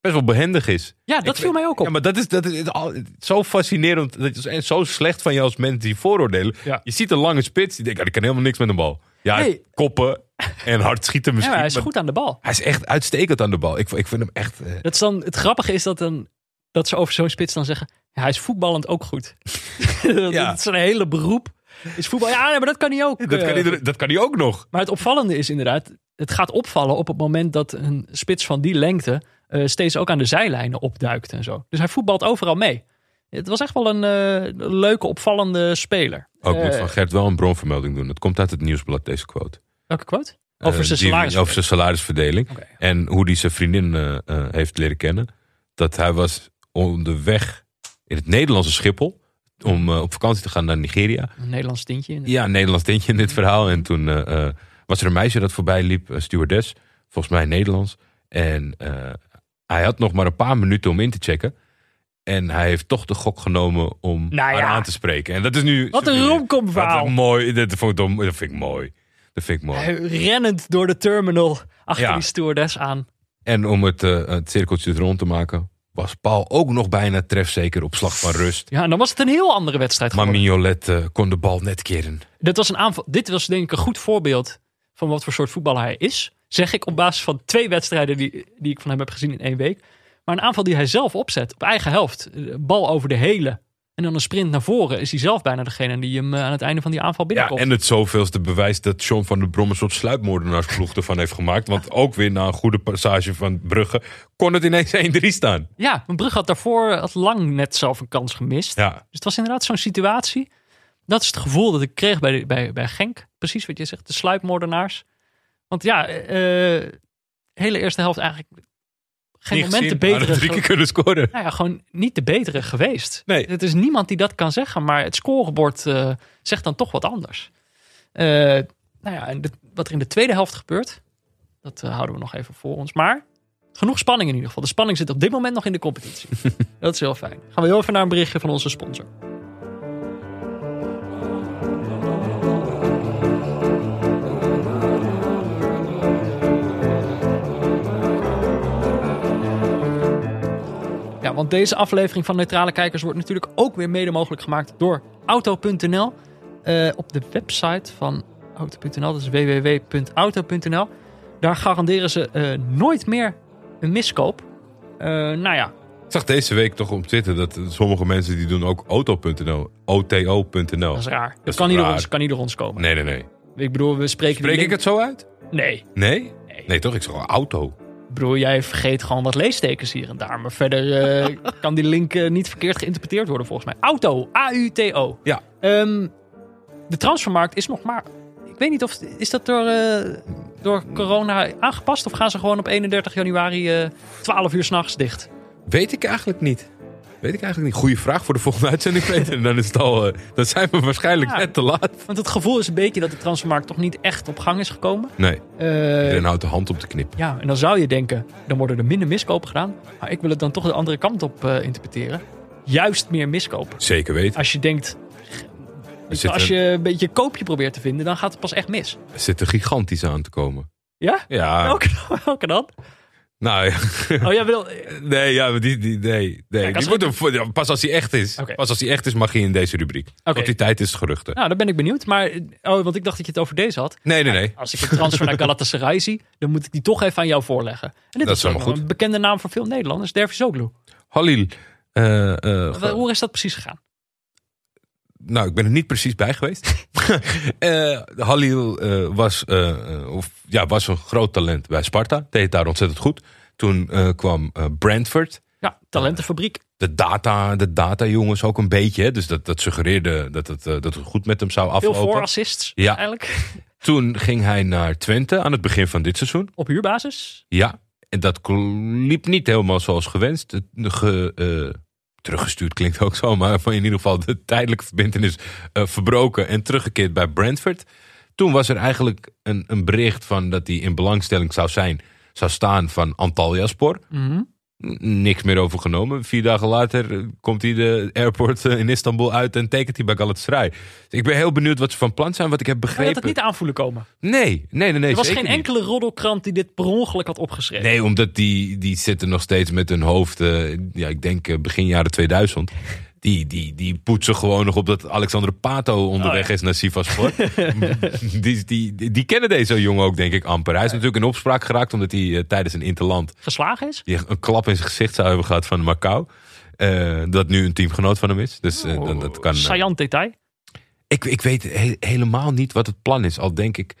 best wel behendig is. Ja, dat Ik viel mij ook op. Ja, maar dat is, dat is al- zo fascinerend. Dat is, en zo slecht van je als mensen die vooroordelen. Ja. Je ziet een lange spits. Die denkt, ah, die kan helemaal niks met een bal. Ja, koppen en hard schieten Ja, misschien. maar hij is goed aan de bal. hij is echt uitstekend aan de bal. Ik, ik vind hem echt... eh, Dat is dan, het grappige is dat, dan, dat ze over zo'n spits dan zeggen... Ja, hij is voetballend ook goed. dat Ja. is een hele beroep. Is voetbal... Ja, nee, maar dat kan hij ook. dat, kan eh, iedereen- dat kan hij ook nog. Maar het opvallende is inderdaad... Het gaat opvallen op het moment dat een spits van die lengte... eh, steeds ook aan de zijlijnen opduikt en zo. Dus hij voetbalt overal mee. Het was echt wel een eh, leuke, opvallende speler. Ook moet Eh, van Gert wel een bronvermelding doen. Het komt uit het nieuwsblad, deze quote. Welke quote? Over Eh, zijn salaris. Over zijn salarisverdeling. En hoe hij zijn vriendin eh, eh, heeft leren kennen. Dat hij was onderweg in het Nederlandse Schiphol. Om eh, op vakantie te gaan naar Nigeria. Een Nederlands tintje. In Ja, een Nederlands tintje in dit verhaal. En toen eh, eh, was er een meisje dat voorbij liep, een stewardess. Volgens mij Nederlands. En hij had nog maar een paar minuten om in te checken. En hij heeft toch de gok genomen om Nou haar aan te spreken. En dat is nu... Wat een romcom verhaal. Mooi. Dat vond, ik, dat vind ik mooi. Dat vind ik mooi. Rennend door de terminal achter Ja. die stewardess aan. En om het, het cirkeltje rond te maken, was Paul ook nog bijna trefzeker op slag van rust. Ja, en dan was het een heel andere wedstrijd Maar geworden. Mignolet eh, kon de bal net keren. Dit was een aanval. Dit was denk ik een goed voorbeeld van wat voor soort voetballer hij is. Zeg ik op basis van twee wedstrijden die, die ik van hem heb gezien in één week. Maar een aanval die hij zelf opzet op eigen helft. Eh, Bal over de hele En dan een sprint naar voren is hij zelf bijna degene die hem eh, aan het einde van die aanval Ja, binnenkomt. en het zoveelste bewijs dat John van der Brom een soort sluipmoordenaarsploeg ervan heeft gemaakt. Want ook weer na een goede passage van Brugge kon het ineens 1-3 staan. Ja, mijn Brugge had daarvoor had lang net zelf een kans gemist. Ja, Dus het was inderdaad zo'n situatie. Dat is het gevoel dat ik kreeg bij, de- bij, bij Genk. Precies wat je zegt, de sluipmoordenaars. Want ja, eh hele eerste helft eigenlijk geen niet moment de gezien, betere. drie keer kunnen scoren. Nou ja, gewoon niet de betere geweest. Nee. Het is niemand die dat kan zeggen, maar het scorebord eh, zegt dan toch wat anders. Eh, nou ja, en de- wat er in de tweede helft gebeurt, dat eh, houden we nog even voor ons. Maar genoeg spanning in ieder geval. De spanning zit op dit moment nog in de competitie. dat is heel fijn. Gaan we heel even naar een berichtje van onze sponsor. Ja, want deze aflevering van Neutrale Kijkers wordt natuurlijk ook weer mede mogelijk gemaakt door Auto.nl. Eh, op de website van Auto.nl, dat is www.auto.nl. Daar garanderen ze eh, nooit meer een miskoop. Eh, nou ja, Ik zag deze week toch op Twitter dat sommige mensen die doen ook auto.nl, oto.nl. dat is raar. Dat kan niet, door ons, kan niet door ons komen. Nee, nee, nee. Ik bedoel, we spreken... Spreek ik link- het zo uit? Nee. Nee? Nee. Nee, toch? Ik zeg auto. Bedoel, jij vergeet gewoon wat leestekens hier en daar. Maar verder eh, kan die link eh, niet verkeerd geïnterpreteerd worden volgens mij. Auto, A-U-T-O. Ja. Ehm, de transfermarkt is nog maar... Ik weet niet of... Is dat door, eh, door corona aangepast? Of gaan ze gewoon op 31 januari eh 12 uur s'nachts dicht? Weet ik eigenlijk niet. Weet ik eigenlijk niet. Goeie vraag voor de volgende uitzending, Peter. Dan, is het al, eh, dan zijn we waarschijnlijk Ja. net te laat. Want het gevoel is een beetje dat de transfermarkt toch niet echt op gang is gekomen. Nee, iedereen houdt de hand op de knip. ja, en dan zou je denken, dan worden er minder miskopen gedaan. Maar ik wil het dan toch de andere kant op eh, interpreteren. Juist meer miskopen. Zeker weten. Als je denkt, als je een beetje koopje probeert te vinden, dan gaat het pas echt mis. er zit gigantisch aan te komen. Ja? Ja, Welke, welke dan? Nou ja. Oh, jij wil... Nee, ja, die, die, nee, nee. Die ja, pas als hij echt is. Oké. Pas als hij echt is, mag hij in deze rubriek. Oké. Tot die tijd is het geruchten. Nou, dan ben ik benieuwd. Maar, oh, want ik dacht dat je het over deze had. Nee, nee, nee. Als ik een transfer naar Galatasaray zie, dan moet ik die toch even aan jou voorleggen. En dit Dat is ook helemaal nog goed. een bekende naam voor veel Nederlanders, Dervis Zoglu. Halil. eh, eh, Hoe is dat precies gegaan? Nou, ik ben er niet precies bij geweest. Eh, Halil eh, was, eh, of, ja, was een groot talent bij Sparta. Deed daar ontzettend goed. Toen kwam Brentford. Ja, talentenfabriek. De data, de data jongens ook een beetje. Hè? Dus dat, dat suggereerde dat het, dat het goed met hem zou Veel aflopen. voorassists Ja. eigenlijk. Toen ging hij naar Twente aan het begin van dit seizoen. Op huurbasis. Ja, en dat liep niet helemaal zoals gewenst. Ge, teruggestuurd klinkt ook zo, maar van in ieder geval de tijdelijke verbindenis eh, verbroken en teruggekeerd bij Brentford. Toen was er eigenlijk een, een bericht van dat hij in belangstelling zou zijn, zou staan van Antalyaspor. N- Niks meer over genomen. Vier dagen later eh, komt hij de airport eh, in Istanbul uit en tekent hij bij Galatasaray. Dus ik ben heel benieuwd wat ze van plan zijn, wat ik heb Kan je begrepen. dat niet aanvoelen komen? Nee, nee, nee, nee. Er was geen niet. enkele roddelkrant die dit per ongeluk had opgeschreven. Nee, omdat die, die zitten nog steeds met hun hoofd, eh, ja, ik denk begin jaren 2000. Die, die, die poetsen gewoon nog op dat Alexander Pato onderweg Oh, ja. is naar Sivaspor. die, die, die, die kennen deze jongen ook, denk ik, amper. Hij is natuurlijk in opspraak geraakt omdat hij eh, tijdens een interland Geslagen is? die een klap in zijn gezicht zou hebben gehad van Macau. Eh, dat nu een teamgenoot van hem is. Dus eh, dat, dat kan. Saillant detail. ik, ik weet he- helemaal niet wat het plan is. Al denk ik,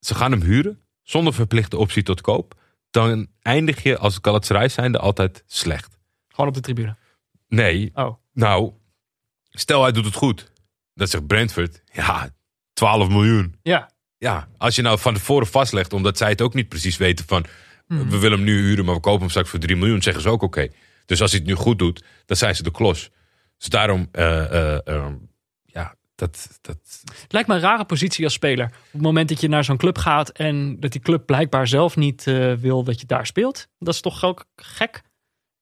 ze gaan hem huren zonder verplichte optie tot koop. Dan eindig je als Galatasaray zijnde altijd slecht. Gewoon op de tribune. Nee, Oh. nou, stel hij doet het goed. Dat zegt Brentford. Ja, 12 miljoen. Ja. Ja, als je nou van tevoren vastlegt, omdat zij het ook niet precies weten van... Hmm. we willen hem nu huren, maar we kopen hem straks voor 3 miljoen, zeggen ze ook oké. Dus als hij het nu goed doet, dan zijn ze de klos. Dus daarom, eh, eh, eh, ja, dat, dat, Het lijkt me een rare positie als speler. Op het moment dat je naar zo'n club gaat en dat die club blijkbaar zelf niet eh, wil dat je daar speelt. Dat is toch ook gek?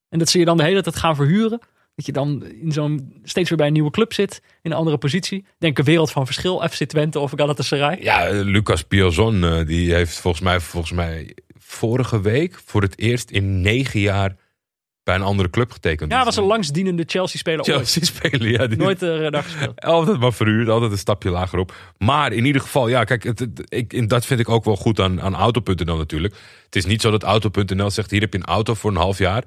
En dat ze je dan de hele tijd gaan verhuren. Dat je dan in zo'n steeds weer bij een nieuwe club zit. In een andere positie. Denk een wereld van verschil. FC Twente of Galatasaray. Ja, Lucas Piazon, eh, die heeft volgens mij, volgens mij vorige week voor het eerst in negen jaar bij een andere club getekend. Ja, was een langsdienende Chelsea-speler ooit. Chelsea spelen. Ja, die Nooit er daar gespeeld. altijd maar verhuurd, altijd een stapje lager op. Maar in ieder geval, ja, kijk, het, het- ik, dat vind ik ook wel goed aan, aan Auto.nl natuurlijk. Het is niet zo dat Auto.nl zegt, hier heb je een auto voor een half jaar.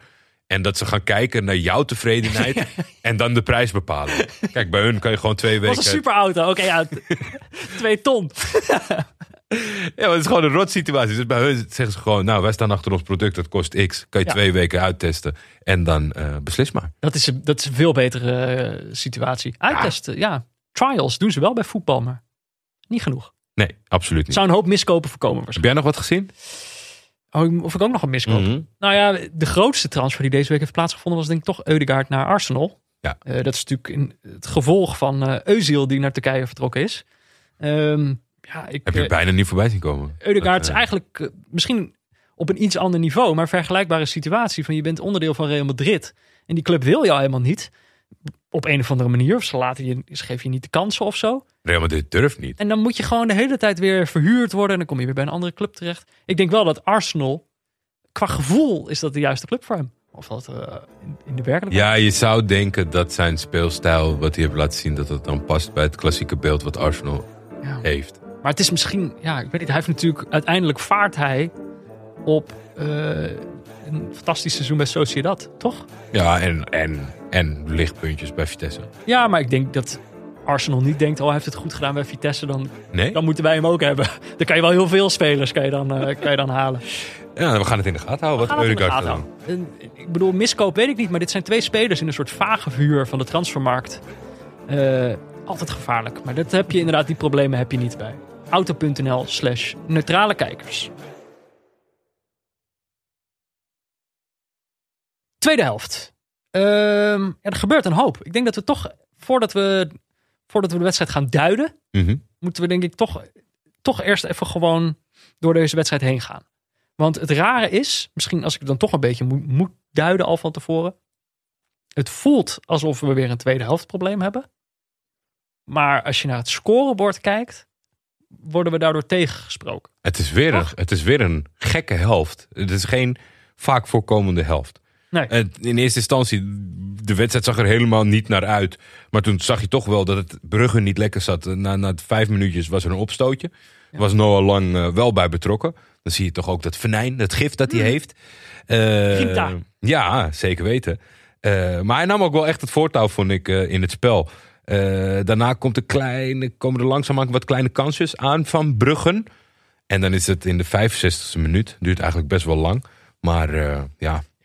En dat ze gaan kijken naar jouw tevredenheid en dan de prijs bepalen. Kijk, bij hun kan je gewoon twee weken... was een superauto. Oké, ja. Twee ton. Ja, maar het is gewoon een rot situatie. Dus bij hun zeggen ze gewoon, nou, wij staan achter ons product, dat kost x. Kan je Ja. twee weken uittesten en dan eh, beslis maar. Dat is, een- dat is een veel betere eh, situatie. Uittesten, ja. Trials doen ze wel bij voetbal, maar niet genoeg. Nee, absoluut niet. zou een hoop miskopen voorkomen Heb waarschijnlijk. jij nog wat gezien? Oh, of ik ook nog een miskoop. Mhm. Nou ja, de grootste transfer die deze week heeft plaatsgevonden was denk ik toch Eudegaard naar Arsenal. Ja. Eh, dat is natuurlijk in het gevolg van eh Özil die naar Turkije vertrokken is. Ehm, ja, ik, Heb je eh, bijna niet voorbij zien komen. Eudegaard is eigenlijk misschien op een iets ander niveau, maar vergelijkbare situatie. Van je bent onderdeel van Real Madrid en die club wil jou helemaal niet. Op een of andere manier. Of ze, laten je, ze geven je niet de kansen of zo. Real Madrid durft niet. En dan moet je gewoon de hele tijd weer verhuurd worden. En dan kom je weer bij een andere club terecht. Ik denk wel dat Arsenal, qua gevoel, is dat de juiste club voor hem. Of dat eh, in, de werkelijkheid. Ja, je zou denken dat zijn speelstijl, wat hij heeft laten zien, dat het dan past bij het klassieke beeld wat Arsenal Ja. heeft. Maar het is misschien, ja, ik weet niet. Hij heeft natuurlijk, uiteindelijk vaart hij op eh, een fantastisch seizoen bij Sociedad, toch? Ja, en, en, en lichtpuntjes bij Vitesse. Ja, maar ik denk dat Arsenal niet denkt, oh, hij heeft het goed gedaan bij Vitesse, dan, Nee? dan moeten wij hem ook hebben. Dan kan je wel heel veel spelers kan je dan, eh, kan je dan halen. Ja, we gaan het in de gaten houden. Gaan Wat we het in de Eudegaard gaten houden. En, Ik bedoel, miskoop weet ik niet, maar dit zijn twee spelers in een soort vage vuur van de transfermarkt. Eh, altijd gevaarlijk. Maar dat heb je inderdaad, die problemen heb je niet bij. Auto.nl slash neutrale kijkers. Tweede helft. Ehm, er gebeurt een hoop. Ik denk dat we toch, voordat we, voordat we de wedstrijd gaan duiden, Mhm. moeten we denk ik toch, toch eerst even gewoon door deze wedstrijd heen gaan. Want het rare is, misschien als ik dan toch een beetje moet, moet duiden al van tevoren. Het voelt alsof we weer een tweede helft probleem hebben. Maar als je naar het scorebord kijkt, worden we daardoor tegengesproken. Het, is weer een, het is weer een gekke helft. Het is geen vaak voorkomende helft. Nee. In eerste instantie, de wedstrijd zag er helemaal niet naar uit. Maar toen zag je toch wel dat het Brugge niet lekker zat. Na, na vijf minuutjes was er een opstootje. Was Noah Lang eh, wel bij betrokken. Dan zie je toch ook dat venijn, dat gif dat hij heeft. Eh, Grinta. ja, zeker weten. Eh, maar hij nam ook wel echt het voortouw, vond ik, in het spel. Daarna komt een kleine, komen er langzaamaan wat kleine kansjes aan van Bruggen. En dan is het in de 65e minuut. Duurt eigenlijk best wel lang. Maar eh,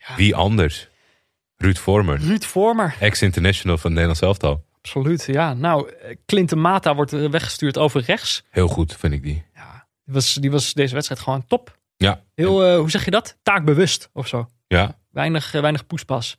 ja, wie anders? Ruud Vormer, Ruud Vormer, ex-international van Nederlands elftal. absoluut. Ja, nou, eh, Clinton Mata wordt eh, weggestuurd over rechts. Heel goed, vind ik die. Ja, die was, die was deze wedstrijd gewoon top. Ja, Heel, eh, hoe zeg je dat? Taakbewust of zo. ja. Weinig, weinig poespas.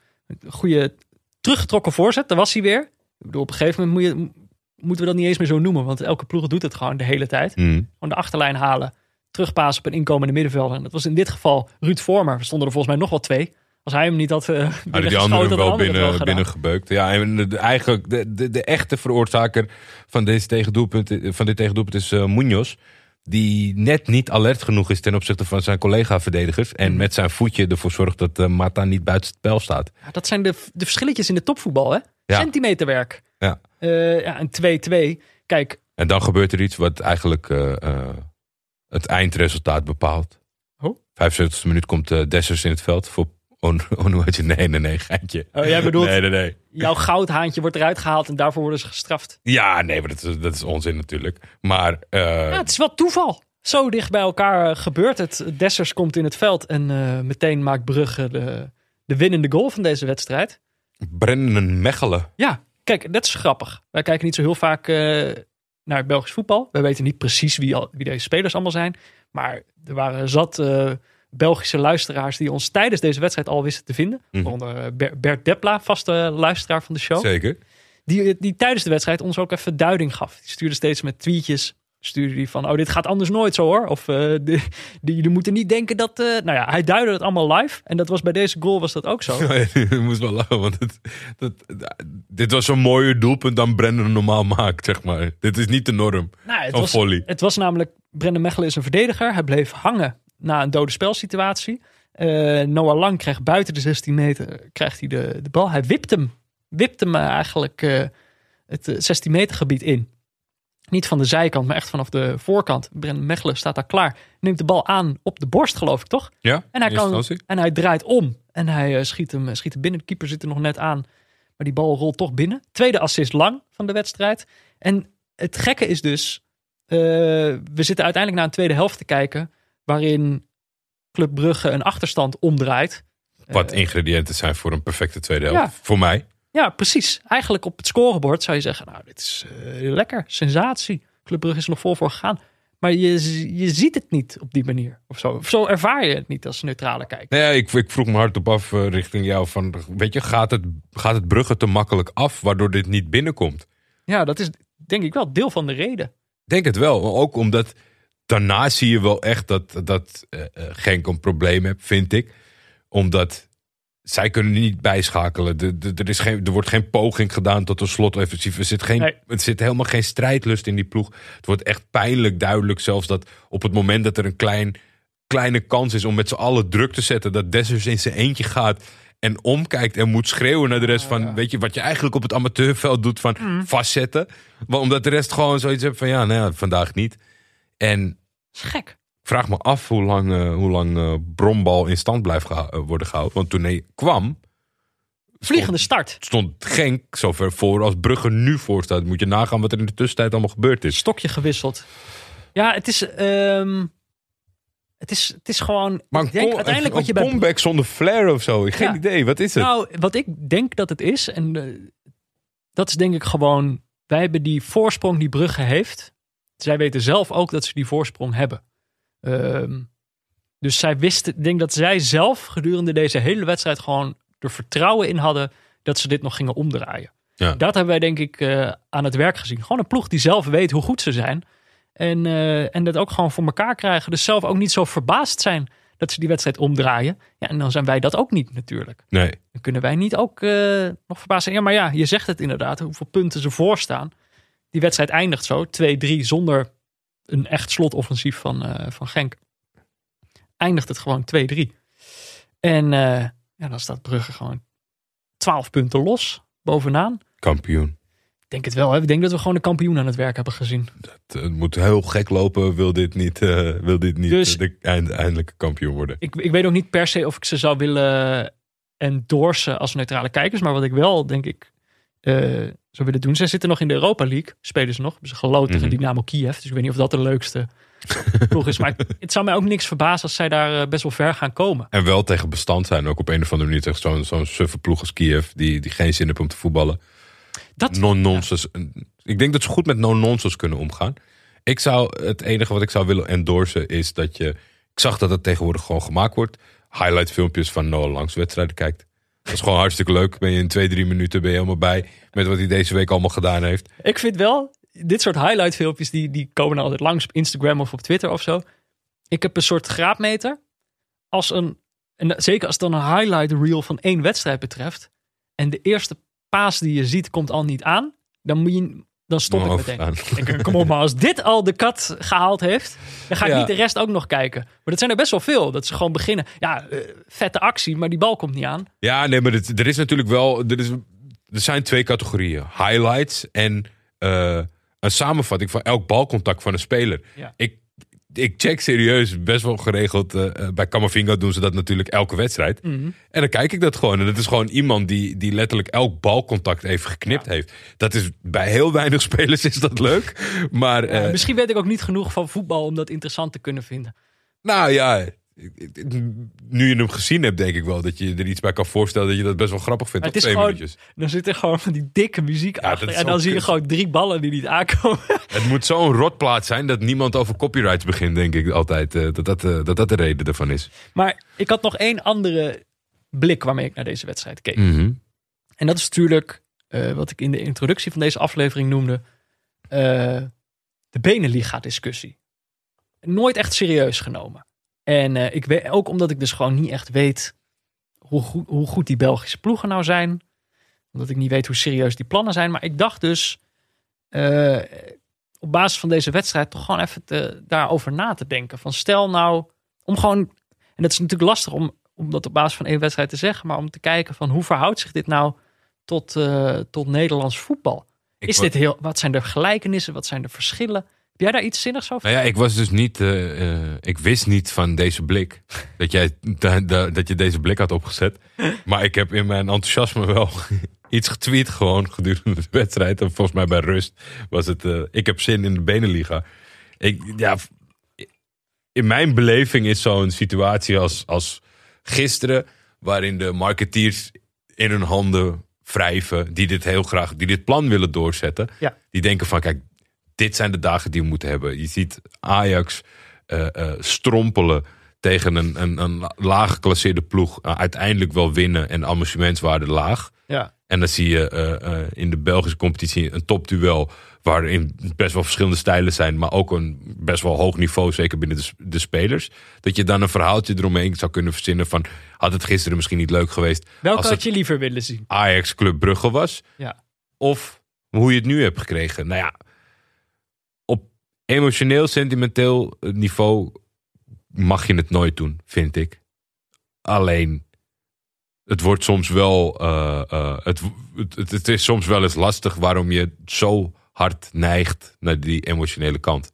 Goede teruggetrokken voorzet, daar was hij weer. Ik bedoel, op een gegeven moment moet je, moeten we dat niet eens meer zo noemen. Want elke ploeg doet het gewoon de hele tijd. Mm. Gewoon de achterlijn halen. Terugpassen op een inkomende middenvelder. En dat was in dit geval Ruud Vormer. Er stonden er volgens mij nog wel twee. Als hij hem niet had uh, die anderen wel binnen, binnen gebeukt. Ja, en de, eigenlijk de, de, de echte veroorzaker van, deze tegendoelpunt, van dit tegendoelpunt is eh Munoz. Die net niet alert genoeg is ten opzichte van zijn collega-verdedigers. En met zijn voetje ervoor zorgt dat eh, Mata niet buiten het spel staat. Ja, dat zijn de, de verschilletjes in de topvoetbal, hè? Ja. Centimeterwerk. Ja. Eh, ja, een 2-2. Kijk, En dan gebeurt er iets wat eigenlijk het eindresultaat bepaalt. Oh? 75e minuut komt eh, Dessers in het veld voor On Onuachu. Nee, nee, nee, geintje. Oh, jij bedoelt- Nee, nee, nee. jouw goudhaantje wordt eruit gehaald en daarvoor worden ze gestraft. Ja, nee, maar dat is, dat is onzin natuurlijk. Maar eh, Ja, het is wel toeval. Zo dicht bij elkaar eh, gebeurt het. Dessers komt in het veld en meteen maakt Brugge de, de winnende goal van deze wedstrijd. Brennan Mechelen. Ja, kijk, dat is grappig. Wij kijken niet zo heel vaak eh, naar het Belgisch voetbal. Wij weten niet precies wie, al, wie deze spelers allemaal zijn. Maar er waren zat eh, Belgische luisteraars die ons tijdens deze wedstrijd al wisten te vinden. Mhm. Onder eh, Ber- Bert Depla, vaste luisteraar van de show. Zeker. Die, die tijdens de wedstrijd ons ook even duiding gaf. Die stuurde steeds met tweetjes. Stuurde die van, oh, dit gaat anders nooit zo hoor. Of eh die, die, jullie moeten niet denken dat... eh, nou ja, hij duidde het allemaal live. En dat was bij deze goal was dat ook zo. Ik moest wel lachen, want het, dat, dit was een mooier doelpunt dan Brennan normaal maakt, zeg maar. Dit is niet de norm. Nou, het, was, volley. het was namelijk, Brendan Mechelen is een verdediger. Hij bleef hangen na een dode spelsituatie. Eh Noah Lang krijgt buiten de 16 meter krijgt hij de, de bal. Hij wipt hem, wipt hem eh, eigenlijk eh, het eh, 16 meter gebied in. Niet van de zijkant, maar echt vanaf de voorkant. Brennan Mechelen staat daar klaar. Neemt de bal aan op de borst, geloof ik, toch? Ja, En hij, kan, en hij draait om. En hij eh, schiet, hem, schiet hem binnen. De keeper zit er nog net aan. Maar die bal rolt toch binnen. Tweede assist lang van de wedstrijd. En het gekke is dus... eh, we zitten uiteindelijk naar een tweede helft te kijken... waarin Club Brugge een achterstand omdraait. Wat Eh, ingrediënten zijn voor een perfecte tweede helft. Ja. Voor mij. Ja, precies. Eigenlijk op het scorebord zou je zeggen... nou, dit is eh, lekker, sensatie. Club Brugge is er nog vol voor gegaan. Maar je, je ziet het niet op die manier. Of zo, of zo ervaar je het niet als neutrale kijker. Nee, ja, ik, ik vroeg me hardop af eh, richting jou van, weet je, gaat het, gaat het Brugge te makkelijk af, waardoor dit niet binnenkomt? Ja, dat is denk ik wel deel van de reden. Ik denk het wel. Ook omdat daarna zie je wel echt dat, dat eh, Genk een probleem heeft, vind ik. Omdat zij kunnen niet bijschakelen. De, de- er, is geen, er wordt geen poging gedaan tot een slotoffensief. Er zit, geen, Nee. er zit helemaal geen strijdlust in die ploeg. Het wordt echt pijnlijk duidelijk zelfs dat op het moment dat er een klein, kleine kans is om met z'n allen druk te zetten. Dat Dessers in zijn eentje gaat en omkijkt en moet schreeuwen naar de rest van... Weet je, wat je eigenlijk op het amateurveld doet van vastzetten. Maar omdat de rest gewoon zoiets heeft van ja, nou ja, vandaag niet. En Dat is gek. Vraag me af hoe lang, eh, hoe lang eh, Brombal in stand blijft geha- eh, worden gehouden. Want toen hij kwam, Vliegende start. stond Genk zover voor als Brugge nu voor staat. Moet je nagaan wat er in de tussentijd allemaal gebeurd is. Stokje gewisseld. Ja, het is... ehm, het is, het is gewoon... Maar ik denk kom- uiteindelijk wat je een bij... comeback zonder flair of zo. Geen Ja. idee, wat is het? Nou, wat ik denk dat het is... En dat is denk ik gewoon... Wij hebben die voorsprong die Brugge heeft. Zij weten zelf ook dat ze die voorsprong hebben. Ehm, dus zij wisten... Ik denk dat zij zelf gedurende deze hele wedstrijd gewoon er vertrouwen in hadden... dat ze dit nog gingen omdraaien. Ja. Dat hebben wij denk ik eh, aan het werk gezien. Gewoon een ploeg die zelf weet hoe goed ze zijn. En, eh, en dat ook gewoon voor elkaar krijgen. Dus zelf ook niet zo verbaasd zijn dat ze die wedstrijd omdraaien. Ja, en dan zijn wij dat ook niet natuurlijk. Nee. Dan kunnen wij niet ook eh, nog verbaasd zijn. Ja, maar ja, je zegt het inderdaad. Hoeveel punten ze voorstaan. Die wedstrijd eindigt zo. 2-3 zonder een echt slotoffensief van, eh, van Genk. Eindigt het gewoon 2-3. En eh, ja, dan staat Brugge gewoon 12 punten los bovenaan. Kampioen. Ik denk het wel. Hè? Ik denk dat we gewoon de kampioen aan het werk hebben gezien. Het, het moet heel gek lopen, wil dit niet, eh, wil dit niet Dus- eh, de eind- eindelijke kampioen worden. Ik, ik weet ook niet per se of ik ze zou willen endorsen als neutrale kijkers. Maar wat ik wel, denk ik, eh, zou willen doen. Zij zitten nog in de Europa League. Spelen ze nog. Ze geloot tegen Mhm. Dynamo Kiev. Dus ik weet niet of dat de leukste ploeg is. Maar het zou mij ook niks verbazen als zij daar eh, best wel ver gaan komen. En wel tegen bestand zijn, ook op een of andere manier tegen zo'n zo'n suffe ploeg als Kiev, die, die geen zin heeft om te voetballen. Dat, non-nonsense. Ik denk dat ze goed met no-nonsense kunnen omgaan. Ik zou, het enige wat ik zou willen endorsen is dat je... Ik zag dat het tegenwoordig gewoon gemaakt wordt. Highlight filmpjes van Noah Langs wedstrijden kijkt. Dat is gewoon hartstikke leuk. Ben je in twee, drie minuten ben je helemaal bij met wat hij deze week allemaal gedaan heeft. Ik vind wel, dit soort highlight filmpjes, die, die komen altijd langs op Instagram of op Twitter of zo. Ik heb een soort graadmeter. Als een, en zeker als het dan een highlight reel van één wedstrijd betreft. En de eerste paas die je ziet komt al niet aan. Dan moet je, dan stop ik meteen. Ik denk, kom op, maar als dit al de kat gehaald heeft, dan ga ik Ja. niet de rest ook nog kijken. Maar dat zijn er best wel veel. Dat ze gewoon beginnen. Ja, eh, vette actie, maar die bal komt niet aan. Ja, nee, maar er is natuurlijk wel... Er, is, er zijn twee categorieën. Highlights en eh, een samenvatting van elk balcontact van een speler. Ja. Ik, ik check serieus best wel geregeld. eh, eh, bij Camavinga doen ze dat natuurlijk elke wedstrijd. Mhm. En dan kijk ik dat gewoon. En dat is gewoon iemand die, die letterlijk elk balcontact even geknipt heeft. Dat is bij heel weinig spelers is dat leuk. Maar eh, misschien weet ik ook niet genoeg van voetbal om dat interessant te kunnen vinden. nou ja, nu je hem gezien hebt, denk ik wel dat je er iets bij kan voorstellen dat je dat best wel grappig vindt. Het is twee gewoon- minuutjes. Dan zit er gewoon van die dikke muziek Ja, achter. En dan zie je gewoon drie ballen die niet aankomen. Het moet zo'n rotplaat zijn dat niemand over copyrights begint, denk ik altijd. eh, dat, dat, eh, dat dat de reden ervan is. Maar ik had nog één andere blik waarmee ik naar deze wedstrijd keek. Mhm. En dat is natuurlijk eh, wat ik in de introductie van deze aflevering noemde. de Beneliga-discussie. Nooit echt serieus genomen. En eh, ik weet, ook omdat ik dus gewoon niet echt weet hoe goed, hoe goed die Belgische ploegen nou zijn. Omdat ik niet weet hoe serieus die plannen zijn. Maar ik dacht dus eh, op basis van deze wedstrijd toch gewoon even te, daarover na te denken. Van stel nou, om gewoon, en dat is natuurlijk lastig om, om dat op basis van één wedstrijd te zeggen. Maar om te kijken van hoe verhoudt zich dit nou tot, eh, tot Nederlands voetbal. Is dit heel, wat zijn de gelijkenissen? Wat zijn de verschillen? Heb jij daar iets zinnigs over? Nou ja, ik was dus niet. eh, eh, ik wist niet van deze blik. Dat, jij, da- da- dat je deze blik had opgezet. Maar ik heb in mijn enthousiasme wel iets getweet. Gewoon gedurende de wedstrijd. En volgens mij bij rust was het. eh, ik heb zin in de Beneliga. Ik, ja, in mijn beleving is zo'n situatie als, als gisteren. Waarin de marketeers in hun handen wrijven. Die dit heel graag. Die dit plan willen doorzetten. Ja. Die denken van kijk dit zijn de dagen die we moeten hebben. Je ziet Ajax eh, eh, strompelen tegen een, een, een laag geclasseerde ploeg. Uh, uiteindelijk wel winnen en amusementswaarde laag. Ja. En dan zie je eh, eh, in de Belgische competitie een topduel. Waarin best wel verschillende stijlen zijn. Maar ook een best wel hoog niveau. Zeker binnen de, de spelers. Dat je dan een verhaaltje eromheen zou kunnen verzinnen. Van had het gisteren misschien niet leuk geweest. Welke als had je liever willen zien? Ajax Club Brugge was. Ja. Of hoe je het nu hebt gekregen. Nou ja, emotioneel, sentimenteel niveau mag je het nooit doen, vind ik. Alleen, het wordt soms wel. eh, eh, het, het, het, is soms wel eens lastig waarom je zo hard neigt naar die emotionele kant.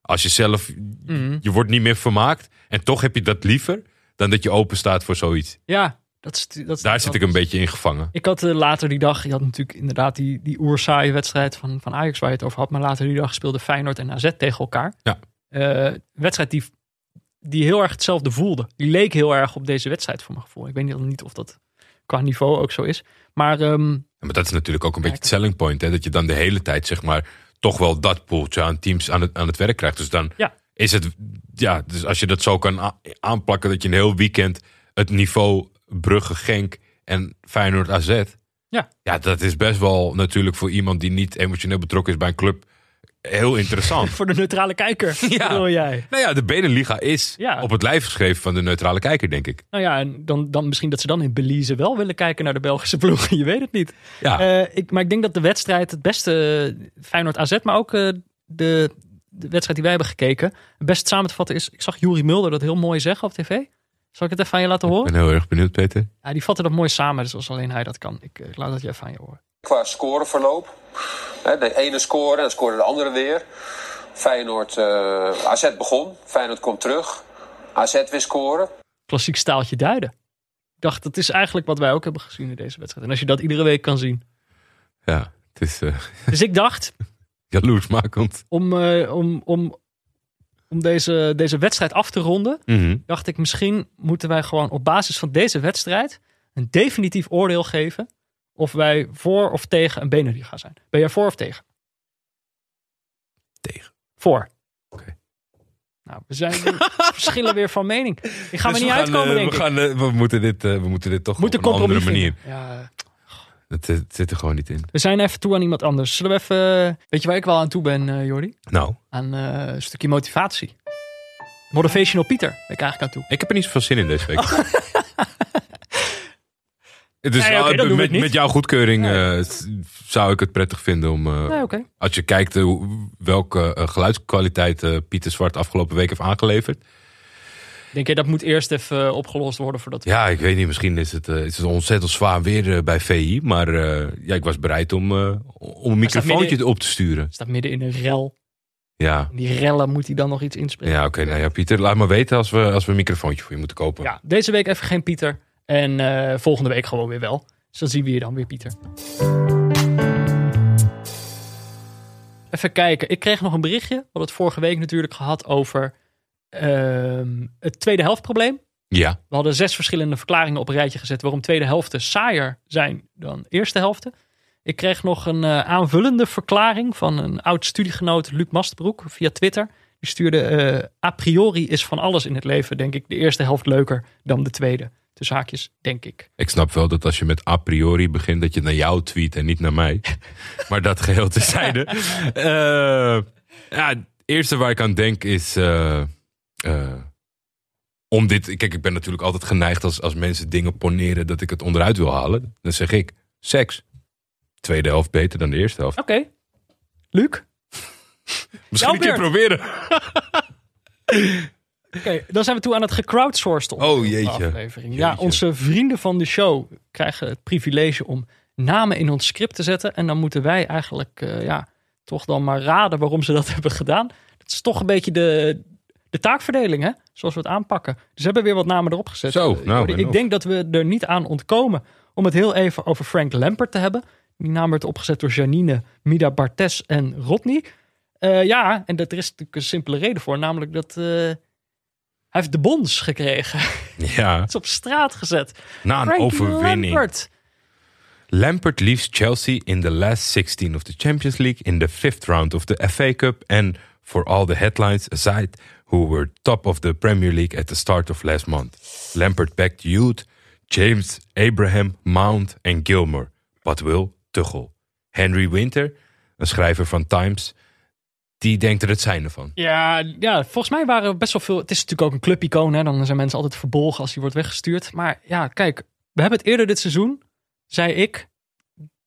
Als je zelf. Mhm. Je wordt niet meer vermaakt. En toch heb je dat liever dan dat je open staat voor zoiets. Ja, dat is, dat is Daar zit ik een beetje in gevangen. Ik had eh, later die dag, je had natuurlijk inderdaad die, die oerzaaie wedstrijd van, van Ajax waar je het over had. Maar later die dag speelden Feyenoord en AZ tegen elkaar. Ja. Eh, wedstrijd die, die heel erg hetzelfde voelde. Die leek heel erg op deze wedstrijd voor mijn gevoel. Ik weet niet, of dat qua niveau ook zo is. Maar ehm, Ja, maar dat is natuurlijk ook een beetje het selling point. Hè? Dat je dan de hele tijd, zeg maar, toch wel dat poeltje aan teams aan het, aan het werk krijgt. Dus dan Ja. is het, ja, dus als je dat zo kan aanplakken, dat je een heel weekend het niveau Brugge, Genk en Feyenoord AZ. Ja. Ja, dat is best wel natuurlijk voor iemand die niet emotioneel betrokken is bij een club heel interessant. voor de neutrale kijker, Ja. bedoel jij. nou ja, de Beneliga is Ja. op het lijf geschreven van de neutrale kijker, denk ik. Nou ja, en dan, dan misschien dat ze dan in Belize wel willen kijken naar de Belgische ploeg. Je weet het niet. Ja, Eh, ik, maar ik denk dat de wedstrijd het beste eh, Feyenoord AZ, maar ook eh, de, de wedstrijd die wij hebben gekeken, het best samen te vatten is. Ik zag Juri Mulder dat heel mooi zeggen op tv. Zal ik het even aan je laten ik horen? ben heel erg benieuwd, Peter. Ja, die vatten dat mooi samen, dus als alleen hij dat kan. Ik, eh, ik laat dat je even aan je horen. Qua scoreverloop. Hè, De ene scoorde, dan scoorde de andere weer. Feyenoord, eh, AZ begon. Feyenoord komt terug. AZ weer scoren. Klassiek staaltje duiden. Ik dacht, dat is eigenlijk wat wij ook hebben gezien in deze wedstrijd. En als je dat iedere week kan zien. Ja, het is eh Dus ik dacht, jaloersmakend. om, eh, om, om, om deze, deze wedstrijd af te ronden, Mhm. dacht ik, misschien moeten wij gewoon op basis van deze wedstrijd een definitief oordeel geven of wij voor of tegen een Beneliga zijn. Ben jij voor of tegen? Tegen. Voor. Oké. Nou, we zijn verschillen weer van mening. Ik ga Dus me niet gaan, uitkomen, eh, denk we, ik. gaan, eh, we, moeten dit, eh, we moeten dit toch op een andere manier. Ja, Het, het zit er gewoon niet in. we zijn even toe aan iemand anders. Zullen we even... Weet je waar ik wel aan toe ben, eh Jordi? Nou, Aan eh, een stukje motivatie. Motivational Pieter ben ik eigenlijk aan toe. ik heb er niet zoveel zin in deze week. Dus Nee, eh, met, jouw goedkeuring eh, zou ik het prettig vinden om... eh, Nee. Als je kijkt eh, welke eh, geluidskwaliteit eh, Pieter Zwart afgelopen week heeft aangeleverd. Denk je dat moet eerst even eh, opgelost worden voordat we... Ja, ik weet niet, misschien is het, eh, is het ontzettend zwaar weer eh, bij VI. Maar ja, ik was bereid om, om een microfoontje op te sturen. staat midden in een rel. Ja, In die rellen moet hij dan nog iets inspreken. ja oké. nou ja, Pieter, laat maar weten als we, als we een microfoontje voor je moeten kopen. Ja, deze week even geen Pieter. En volgende week gewoon weer wel. Dus dan zien we je dan weer, Pieter. Even kijken. Ik kreeg nog een berichtje. We hadden het vorige week natuurlijk gehad over het tweede helftprobleem. Ja, We hadden zes verschillende verklaringen op een rijtje gezet waarom tweede helften saaier zijn dan eerste helften. Ik kreeg nog een eh, aanvullende verklaring van een oud studiegenoot, Luc Mastbroek, via Twitter. Die stuurde, eh, a priori is van alles in het leven, denk ik, de eerste helft leuker dan de tweede. Tussen haakjes, denk ik. ik snap wel dat als je met a priori begint, dat je naar jou tweet en niet naar mij. maar dat geheel terzijde. Eh ja, het eerste waar ik aan denk is... eh, om dit... Kijk, ik ben natuurlijk altijd geneigd als, als mensen dingen poneren dat ik het onderuit wil halen. Dan zeg ik, seks. Tweede helft beter dan de eerste helft. Oké. Luc? Misschien een keer proberen. Oké, dan zijn we toe aan het gecrowdsourced Oh, jeetje. Ja, onze vrienden van de show krijgen het privilege om namen in ons script te zetten. En dan moeten wij eigenlijk eh, ja, toch dan maar raden waarom ze dat hebben gedaan. Dat is toch een beetje de, de taakverdeling, hè? Zoals we het aanpakken. Dus we hebben weer wat namen erop gezet. Zo, nou, en ik denk dat we er niet aan ontkomen om het heel even over Frank Lampert te hebben. Die naam werd opgezet door Janine, Mida Bartes en Rodney. Eh, ja, en dat, er is natuurlijk een simpele reden voor. Namelijk dat eh, hij heeft de bons gekregen. Ja, is op straat gezet. na een Frank overwinning. Lampert. Lampert leaves Chelsea in the last 16 of the Champions League, in the fifth round of the FA Cup, and for all the headlines aside, who were top of the Premier League at the start of last month. Lampert backed Youth, James, Abraham, Mount en Gilmore, but will Tuchel. Henry Winter, een schrijver van Times, die denkt er het zijn ervan. Ja, ja, volgens mij waren best wel veel. Het is natuurlijk ook een clubicoon. Hè? Dan zijn mensen altijd verbolgen als hij wordt weggestuurd. Maar ja, kijk, we hebben het eerder dit seizoen, zei ik,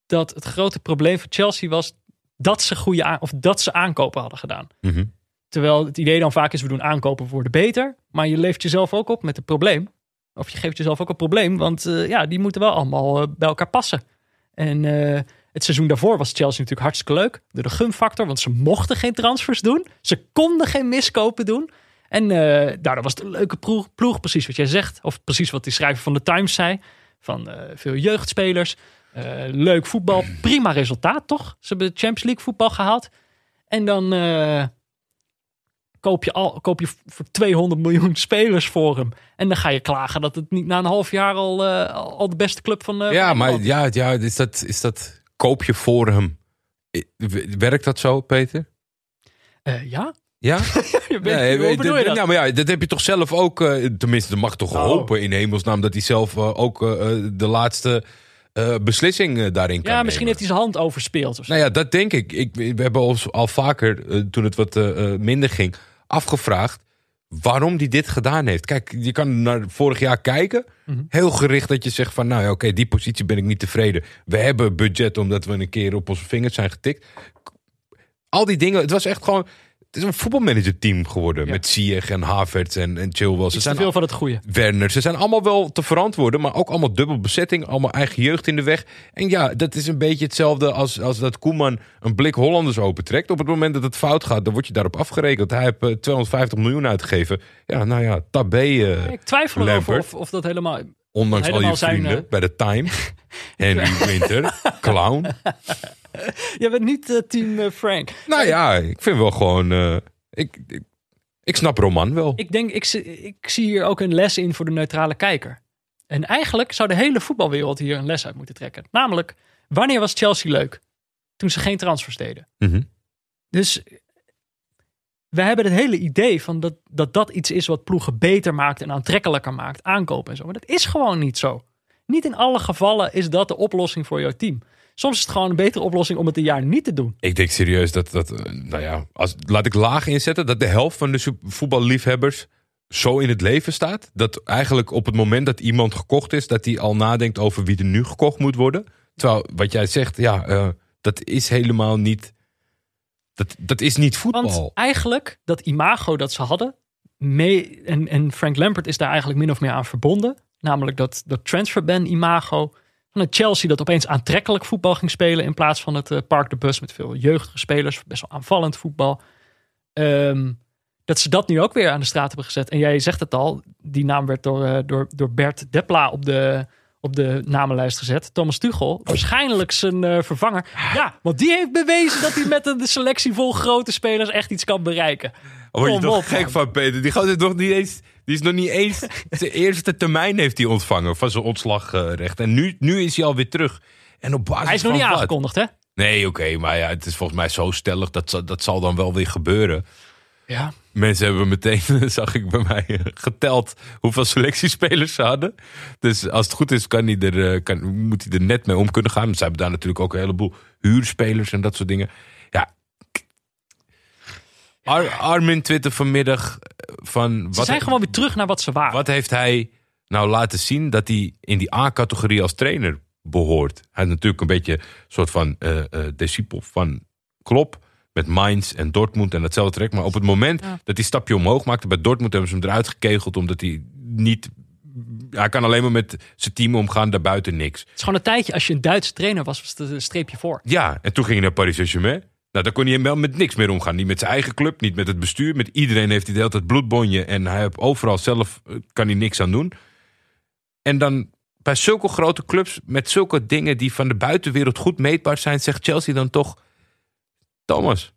dat het grote probleem voor Chelsea was dat ze goede of dat ze aankopen hadden gedaan. Mhm. Terwijl het idee dan vaak is, we doen aankopen, we worden beter. Maar je leeft jezelf ook op met een probleem. Of je geeft jezelf ook een probleem, want eh, ja, die moeten wel allemaal eh, bij elkaar passen. En eh, het seizoen daarvoor was Chelsea natuurlijk hartstikke leuk. Door de gunfactor, want ze mochten geen transfers doen. Ze konden geen miskopen doen. En eh daardoor was het een leuke ploeg, ploeg, precies wat jij zegt. Of precies wat die schrijver van de Times zei. Van veel jeugdspelers. Eh, leuk voetbal. Prima resultaat, toch? Ze hebben de Champions League voetbal gehaald. En dan eh, koop, je al, koop je voor 200 miljoen spelers voor hem. En dan ga je klagen dat het niet na een half jaar al, eh, al de beste club van. Ja, van maar ja, ja is, dat, is dat koop je voor hem? Werkt dat zo, Peter? Eh, ja? Ja? Je weet, Nee, hoe bedoel je dat-? Ja, maar ja, dat heb je toch zelf ook. tenminste, dat mag toch Oh. hopen in hemelsnaam dat hij zelf ook de laatste eh, beslissing eh, daarin kan ja, misschien nemen. heeft hij zijn hand overspeeld. Of zo. Nou ja, dat denk ik. ik we hebben ons al vaker, eh, toen het wat minder ging, afgevraagd waarom hij dit gedaan heeft. Kijk, je kan naar vorig jaar kijken. Mhm. Heel gericht dat je zegt van, nou ja, oké, die positie ben ik niet tevreden. We hebben budget omdat we een keer op onze vingers zijn getikt. Al die dingen, het was echt gewoon... Het is een voetbalmanager-team geworden. Ja. Met Ziyech en Havertz en, en Chilwell. Ze zijn veel van het goede. Werner. Ze zijn allemaal wel te verantwoorden, maar ook allemaal dubbel bezetting, allemaal eigen jeugd in de weg. En ja, dat is een beetje hetzelfde als, als dat Koeman een blik Hollanders opentrekt. Op het moment dat het fout gaat, dan word je daarop afgerekend. Hij heeft eh, 250 miljoen uitgegeven. Ja, nou ja, tabé, eh, Ik twijfel erover of, of dat helemaal... ondanks al je zijn, vrienden eh, bij de Times. Henry Winter, clown. Je bent niet eh, team eh, Frank. Nou ja, ik vind wel gewoon... ik, ik, ik snap Roman wel. Ik denk, ik, zie- ik zie hier ook een les in voor de neutrale kijker. En eigenlijk zou de hele voetbalwereld hier een les uit moeten trekken. Namelijk, wanneer was Chelsea leuk? Toen ze geen transfers deden. Mhm. Dus we hebben het hele idee van dat, dat dat iets is wat ploegen beter maakt en aantrekkelijker maakt, aankopen en zo. Maar dat is gewoon niet zo. Niet in alle gevallen is dat de oplossing voor jouw team. Soms is het gewoon een betere oplossing om het een jaar niet te doen. Ik denk serieus dat, dat eh, nou ja, als, laat ik laag inzetten, dat de helft van de voetballiefhebbers zo in het leven staat. Dat eigenlijk op het moment dat iemand gekocht is, dat hij al nadenkt over wie er nu gekocht moet worden. Terwijl wat jij zegt, ja, eh, dat is helemaal niet, dat, dat is niet voetbal. Want eigenlijk, dat imago dat ze hadden, mee, en, en Frank Lampert is daar eigenlijk min of meer aan verbonden. Namelijk dat, dat transferban imago van het Chelsea dat opeens aantrekkelijk voetbal ging spelen in plaats van het eh, Park de Bus met veel jeugdige spelers, best wel aanvallend voetbal. Ehm, dat ze dat nu ook weer aan de straat hebben gezet. En jij zegt het al, die naam werd door, eh, door, door Bert Depla op de, op de namenlijst gezet. Thomas Tuchel, waarschijnlijk zijn eh, vervanger. Ja, want die heeft bewezen dat hij met een selectie vol grote spelers echt iets kan bereiken. Word je Kom toch op, gek man. van, Peter? Die, gaat het nog niet eens, die is nog niet eens... zijn eerste termijn heeft hij ontvangen van zijn ontslagrecht. En nu, nu is hij alweer terug. En op basis Hij is nog niet wat? aangekondigd, hè? Nee, oké, maar ja, het is volgens mij zo stellig. Dat, dat zal dan wel weer gebeuren. Ja. Mensen hebben meteen, zag ik bij mij, geteld hoeveel selectiespelers ze hadden. Dus als het goed is, kan hij er, eh, kan, moet hij er net mee om kunnen gaan. Ze hebben daar natuurlijk ook een heleboel huurspelers en dat soort dingen. Ja. Ar- Armin Twitter vanmiddag eh, van... Ze zijn gewoon weer terug naar wat ze waren. Wat heeft hij nou laten zien dat hij in die A-categorie als trainer behoort? Hij is natuurlijk een beetje een soort van eh discipel van Klopp. Met Mainz en Dortmund en datzelfde trek. Maar op het moment Ja. dat hij stapje omhoog maakte bij Dortmund... hebben ze hem eruit gekegeld omdat hij niet hij kan alleen maar met zijn team omgaan, daarbuiten niks. Het is gewoon een tijdje, als je een Duitse trainer was, was het een streepje voor. Ja, en toen ging hij naar Paris Saint-Germain. Nou, daar kon hij wel met niks meer omgaan. Niet met zijn eigen club, niet met het bestuur. Met iedereen heeft hij de hele tijd bloedbonje. En hij heeft overal zelf, eh, kan hij niks aan doen. En dan bij zulke grote clubs, met zulke dingen die van de buitenwereld goed meetbaar zijn, zegt Chelsea dan toch: Thomas,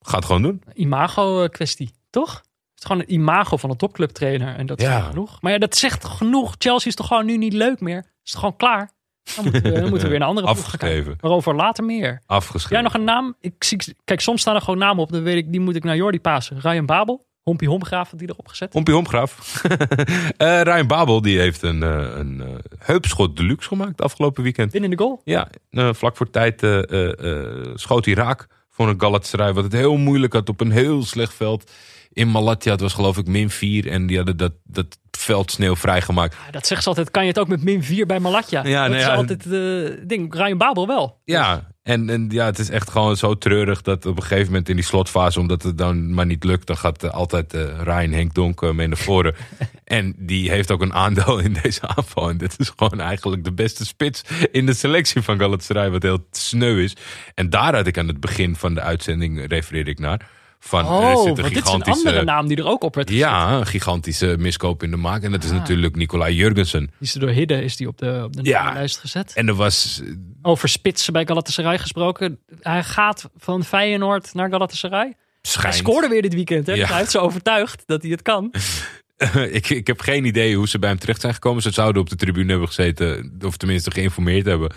ga het gewoon doen. Imago-kwestie, toch? Het is gewoon een imago van een topclubtrainer. En dat is Ja. genoeg. Maar ja, dat zegt genoeg. Chelsea is toch gewoon nu niet leuk meer? Is gewoon klaar? Dan moeten we, dan moeten we weer een andere gaan. Afgeschreven. Waarover later meer. Afgeschreven. Jij nog een naam? Ik zie, kijk, soms staan er gewoon namen op. Dan weet ik, die moet ik naar Jordi pasen. Ryan Babel. Hompie Homgraaf had die erop gezet. Hompie Homgraaf. Eh Ryan Babel die heeft een, eh, een eh, heupschot deluxe gemaakt afgelopen weekend. Binnen de goal. Ja, eh, vlak voor tijd eh, eh, eh, schoot hij raak voor een Galatasaray. Wat het heel moeilijk had op een heel slecht veld. In Malatya, het was geloof ik min 4. En die hadden dat, dat veld sneeuw vrijgemaakt. Ja, dat zegt ze altijd. Kan je het ook met min 4 bij Malatya? Ja, dat nou is ja. altijd het ding. Ryan Babel wel. Ja, en, en ja, het is echt gewoon zo treurig dat op een gegeven moment in die slotfase, omdat het dan maar niet lukt, dan gaat eh, altijd eh, Ryan Henk Donk eh, mee naar voren. en die heeft ook een aandeel in deze aanval. En dit is gewoon eigenlijk de beste spits in de selectie van Galatasaray, wat heel sneu is. En daar had ik aan het begin van de uitzending, refereerde ik naar, van er Oh, zit een dit is een gigantische... andere naam die er ook op werd gezet. ja, een gigantische miskoop in de maak. En dat is Ah. natuurlijk Nicolai Jurgensen. Die is er door Hidde is die op de, op de Ja. lijst gezet. En er was Over spitsen bij Galatasaray gesproken. Hij gaat van Feyenoord naar Galatasaray. Hij schijnt... scoorde weer dit weekend. Hè? Ja. Hij heeft zo overtuigd dat hij het kan. ik, ik heb geen idee hoe ze bij hem terecht zijn gekomen. Ze zouden op de tribune hebben gezeten, of tenminste geïnformeerd hebben.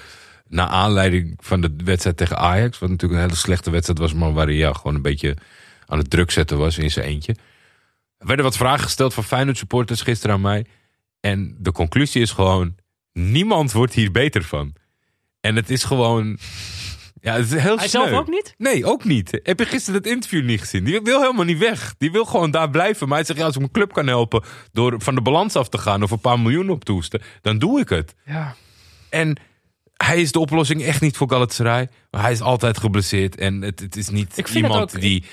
Naar aanleiding van de wedstrijd tegen Ajax. Wat natuurlijk een hele slechte wedstrijd was, maar waar hij ja, gewoon een beetje aan het druk zetten was in zijn eentje. Er werden wat vragen gesteld van Feyenoord supporters gisteren aan mij. En de conclusie is gewoon, niemand wordt hier beter van. En het is gewoon... Ja, het is heel Hij sneu. zelf ook niet? Nee, ook niet. Heb je gisteren dat interview niet gezien? Die wil helemaal niet weg. Die wil gewoon daar blijven. Maar hij zegt, ja, als ik mijn club kan helpen door van de balans af te gaan of een paar miljoen op te hoesten, dan doe ik het. Ja. En hij is de oplossing echt niet voor Galatasaray. Maar hij is altijd geblesseerd. En het, het is niet iemand ook- die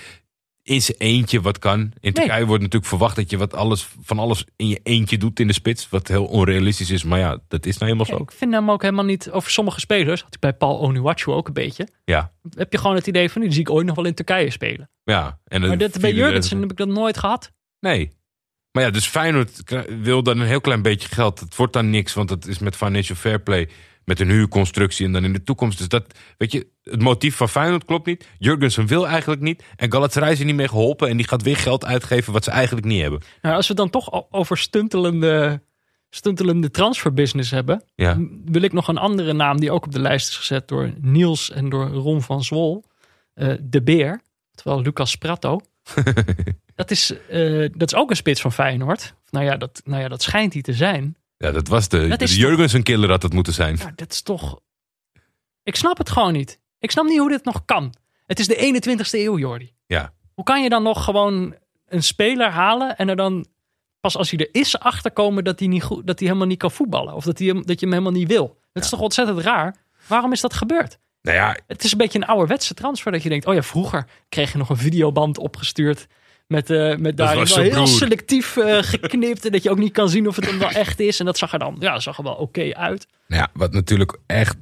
in zijn eentje wat kan. In Turkije wordt natuurlijk verwacht dat je wat alles, van alles in je eentje doet in de spits. Wat heel onrealistisch is. Maar ja, dat is nou helemaal zo. Ik vind hem ook helemaal niet... Over sommige spelers, had ik bij Paul Onuachu ook een beetje. Ja. Heb je gewoon het idee van, die zie ik ooit nog wel in Turkije spelen. ja. En Maar dan dit, bij Jurgensen heb ik dat nooit gehad. Nee. Maar ja, dus Feyenoord wil dan een heel klein beetje geld. Het wordt dan niks, want het is met financial fair play. Met een huurconstructie en dan in de toekomst. Dus dat, weet je, het motief van Feyenoord klopt niet. Jurgensen wil eigenlijk niet. En Galatasaray is er niet mee geholpen. En die gaat weer geld uitgeven wat ze eigenlijk niet hebben. Nou, als we dan toch over stuntelende, stuntelende transferbusiness hebben... Ja. wil ik nog een andere naam die ook op de lijst is gezet door Niels en door Ron van Zwol. eh, de Beer, terwijl Lucas Prato. dat, is, eh, dat is ook een spits van Feyenoord. Nou ja, dat, nou ja, dat schijnt hij te zijn. Ja, dat was de, Dat is de Jurgensen killer had het moeten zijn. Dat is toch... Ik snap het gewoon niet. Ik snap niet hoe dit nog kan. Het is de 21ste eeuw, Jordi. Ja. Hoe kan je dan nog gewoon een speler halen en er dan pas als hij er is achterkomen dat hij, niet goed, dat hij helemaal niet kan voetballen? Of dat, hij dat je hem helemaal niet wil? Dat is toch ontzettend raar? Waarom is dat gebeurd? Nou ja, Het is een beetje een ouderwetse transfer dat je denkt, oh ja, vroeger kreeg je nog een videoband opgestuurd met, eh met daarin wel heel broer. selectief eh, geknipt en dat je ook niet kan zien of het dan wel echt is. En dat zag er dan, ja, zag er wel oké uit. Nou ja, wat natuurlijk echt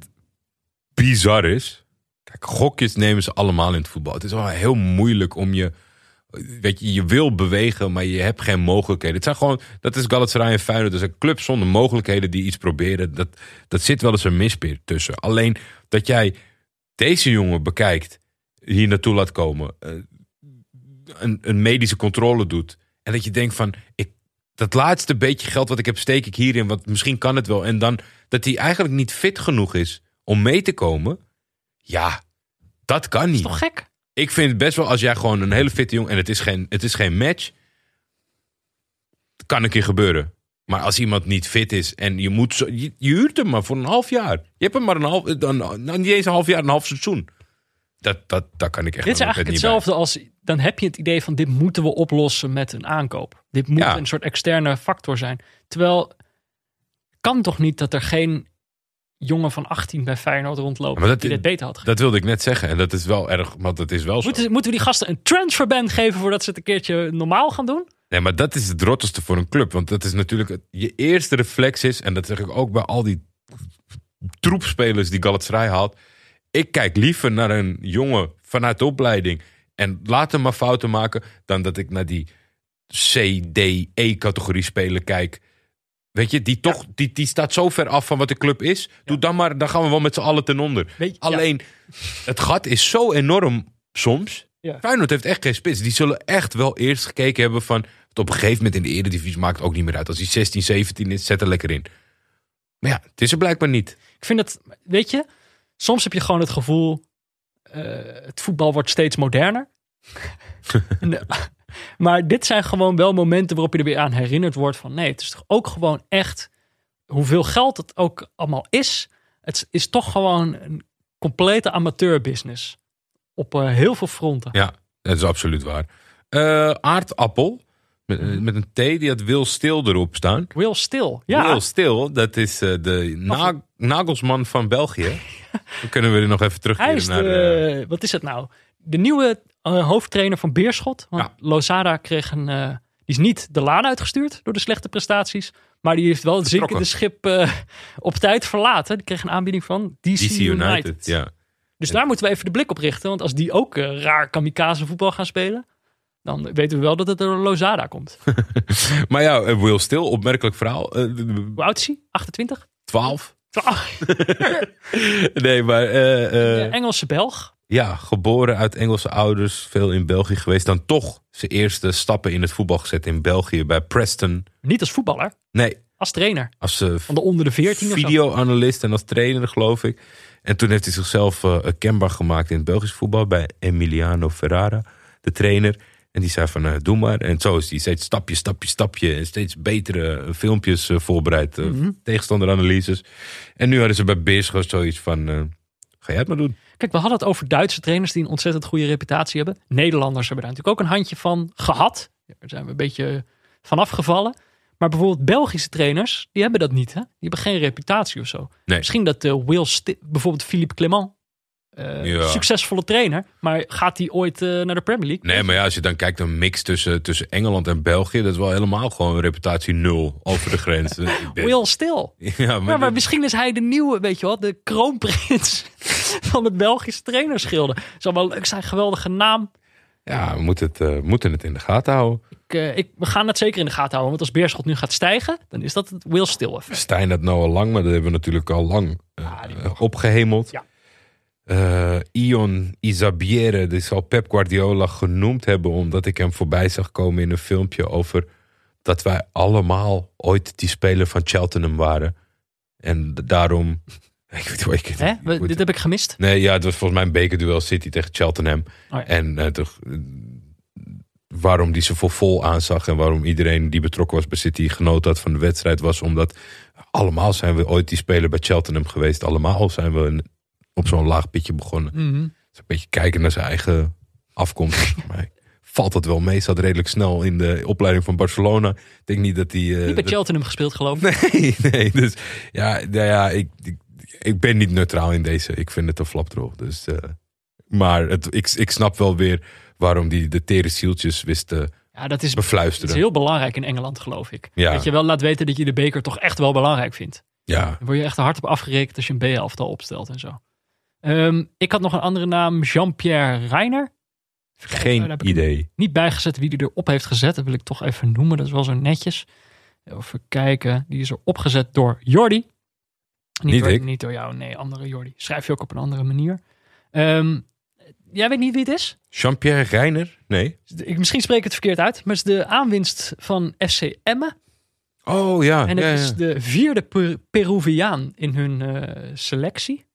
bizar is. Kijk, gokjes nemen ze allemaal in het voetbal. Het is wel heel moeilijk om je. Weet je, je wil bewegen, maar je hebt geen mogelijkheden. Het zijn gewoon, dat is Galatasaray en Feyenoord. Dat is een club zonder mogelijkheden die iets proberen. Dat, dat zit wel eens een mispeer tussen. Alleen dat jij deze jongen bekijkt, hier naartoe laat komen, eh, een, een medische controle doet. En dat je denkt van, ik, dat laatste beetje geld wat ik heb, steek ik hierin, want misschien kan het wel. En dan dat hij eigenlijk niet fit genoeg is om mee te komen. Ja, dat kan Dat niet. is toch gek? Ik vind het best wel als jij gewoon een hele fitte jongen en het is geen, het is geen match. Kan een keer gebeuren. Maar als iemand niet fit is en je moet. Zo, je, je huurt hem maar voor een half jaar. Je hebt hem maar een half. Dan, nou, niet eens een half jaar, een half seizoen. Dat, dat, kan ik echt Dit is eigenlijk bij. hetzelfde als, dan heb je het idee van dit moeten we oplossen met een aankoop. Dit moet Ja. een soort externe factor zijn. Terwijl, kan toch niet dat er geen jongen van 18 bij Feyenoord rondloopt Maar dat- die dit beter had? Dat wilde ik net zeggen. En dat is wel erg, want dat is wel zo. Moeten, moeten we die gasten een transferband geven voordat ze het een keertje normaal gaan doen? Nee, maar dat is het rottigste voor een club. Want dat is natuurlijk het- je eerste reflex is, en dat zeg ik ook bij al die troepspelers die Galatasaray haalt. Ik kijk liever naar een jongen vanuit de opleiding en laat hem maar fouten maken, dan dat ik naar die C, D, E categorie speler kijk. Weet je, die, toch, die, die staat zo ver af van wat de club is. Doe dan maar, dan gaan we wel met z'n allen ten onder. Je, Alleen, het gat is zo enorm soms. Ja. Feyenoord heeft echt geen spits. Die zullen echt wel eerst gekeken hebben van... het op een gegeven moment in de eredivisie maakt ook niet meer uit. Als hij 16, 17 is, zet er lekker in. Maar ja, het is er blijkbaar niet. Ik vind het, weet je, soms heb je gewoon het gevoel, eh, het voetbal wordt steeds moderner. Maar dit zijn gewoon wel momenten waarop je er weer aan herinnerd wordt van nee, het is toch ook gewoon echt, hoeveel geld het ook allemaal is, het is toch gewoon een complete amateurbusiness. Op eh, heel veel fronten. Ja, dat is absoluut waar. Eh, aardappel, met, eh, met een T, die had Wil Stil erop staan. Will Still, ja. Wil Stil, dat is eh, de na Nagelsman van België. Dan kunnen we er nog even terugkeren naar... de, eh, wat is het nou? De nieuwe hoofdtrainer van Beerschot. Want Ja. Lozada kreeg een, die is niet de laan uitgestuurd door de slechte prestaties. Maar die heeft wel het zinkende schip op tijd verlaten. Die kreeg een aanbieding van DC, DC United. United, ja. Dus daar moeten we even de blik op richten. Want als die ook raar kamikaze voetbal gaan spelen. Dan weten we wel dat het door Lozada komt. Maar ja, eh, Will Stil, opmerkelijk verhaal. Eh, Hoe oud is hij? 28? 12. Ah, Nee, maar eh, Engelse Belg. ja, geboren uit Engelse ouders, veel in België geweest. Dan toch zijn eerste stappen in het voetbal gezet in België bij Preston. Niet als voetballer, Nee, als trainer. als Van de onder de 14 of zo. videoanalist en als trainer, geloof ik. En toen heeft hij zichzelf eh, kenbaar gemaakt in het Belgisch voetbal bij Emiliano Ferrara, de trainer. En die zei van, eh, doe maar. En zo is hij steeds stapje, stapje, stapje. En steeds betere eh, filmpjes eh, voorbereid. Mhm. Tegenstanderanalyses. En nu hadden ze bij Beerschot zoiets van, ga jij het maar doen. Kijk, we hadden het over Duitse trainers die een ontzettend goede reputatie hebben. Nederlanders hebben daar natuurlijk ook een handje van gehad. Daar zijn we een beetje van afgevallen. Maar bijvoorbeeld Belgische trainers, die hebben dat niet. Hè? Die hebben geen reputatie of zo. Nee. Misschien dat Will, Sti- bijvoorbeeld Philippe Clement, Ja. succesvolle trainer. Maar gaat hij ooit eh, naar de Premier League? Nee, maar ja, als je dan kijkt een mix tussen, tussen Engeland en België, dat is wel helemaal gewoon reputatie nul over de grens. Denk- Will Still. ja, maar, Ja, maar dit- misschien is hij de nieuwe, weet je wat, de kroonprins van het Belgische trainerschilde. Zou wel leuk zijn, geweldige naam. ja, we moeten het, eh, moeten het in de gaten houden. Ik, ik, we gaan het zeker in de gaten houden. Want als Beerschot nu gaat stijgen, dan is dat het Will Still effect. Stijn dat nou al lang, maar dat hebben we natuurlijk al lang Ja, eh, opgehemeld. Ja. Eh, Ion Isabiere, die zal Pep Guardiola genoemd hebben omdat ik hem voorbij zag komen in een filmpje over dat wij allemaal ooit die speler van Cheltenham waren. En daarom... Ik weet, ik, ik- Hè? We- dit heb ik gemist. Nee, ja, het was volgens mij een bekerduel City tegen Cheltenham. Oh ja. En eh, toch, eh, waarom die ze voor vol aanzag en waarom iedereen die betrokken was bij City genoten had van de wedstrijd was omdat allemaal zijn we ooit die speler bij Cheltenham geweest. Allemaal zijn we een- op zo'n laag pitje begonnen. Dus een beetje kijken naar zijn eigen afkomst. Mij valt dat wel mee. Zat redelijk snel in de opleiding van Barcelona. Ik denk niet dat hij... eh, Niet bij dat- Cheltenham gespeeld, geloof ik. Nee, nee. Dus ja, nou ja ik, ik, ik ben niet neutraal in deze. Ik vind het een flapdrol. Dus, eh, maar het, ik, ik snap wel weer waarom die de tere zieltjes wist te Ja, dat is, dat befluisteren. is heel belangrijk in Engeland, geloof ik. Ja. Dat je wel laat weten dat je de beker toch echt wel belangrijk vindt. Ja, Dan word je echt hard op afgerekend als je een B-elftal opstelt en zo. Ehm, ik had nog een andere naam, Jean-Pierre Reiner. Geen ik idee. Niet bijgezet wie die erop heeft gezet. Dat wil ik toch even noemen. Dat is wel zo netjes. Even kijken. Die is er opgezet door Jordi. Niet, Niet door, ik. niet door jou, nee, andere Jordi. Schrijf je ook op een andere manier. Ehm, jij weet niet wie het is? Jean-Pierre Reiner? Nee. Ik, misschien spreek ik het verkeerd uit. Maar het is de aanwinst van FC Emmen. Oh ja. En het ja, is de vierde Per- Peruviaan in hun eh, selectie.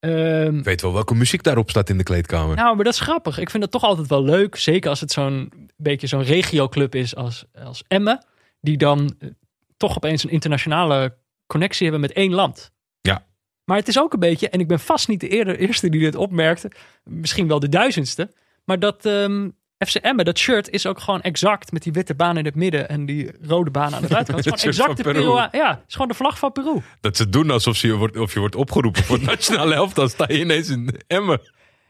Ehm, Ik weet wel welke muziek daarop staat in de kleedkamer. nou, maar dat is grappig. Ik vind dat toch altijd wel leuk. Zeker als het zo'n beetje zo'n regioclub is als, als Emmen. Die dan eh, toch opeens een internationale connectie hebben met één land. Ja. Maar het is ook een beetje, en ik ben vast niet de eerder, eerste die dit opmerkte. Misschien wel de duizendste. Maar dat ehm, FC Emmen, dat shirt is ook gewoon exact met die witte baan in het midden en die rode baan aan de buitenkant. Het is gewoon exact de Peru. Ja, het is gewoon de vlag van Peru. Dat ze doen alsof je wordt, of je wordt opgeroepen voor het nationale elftal. sta je ineens in Emmen.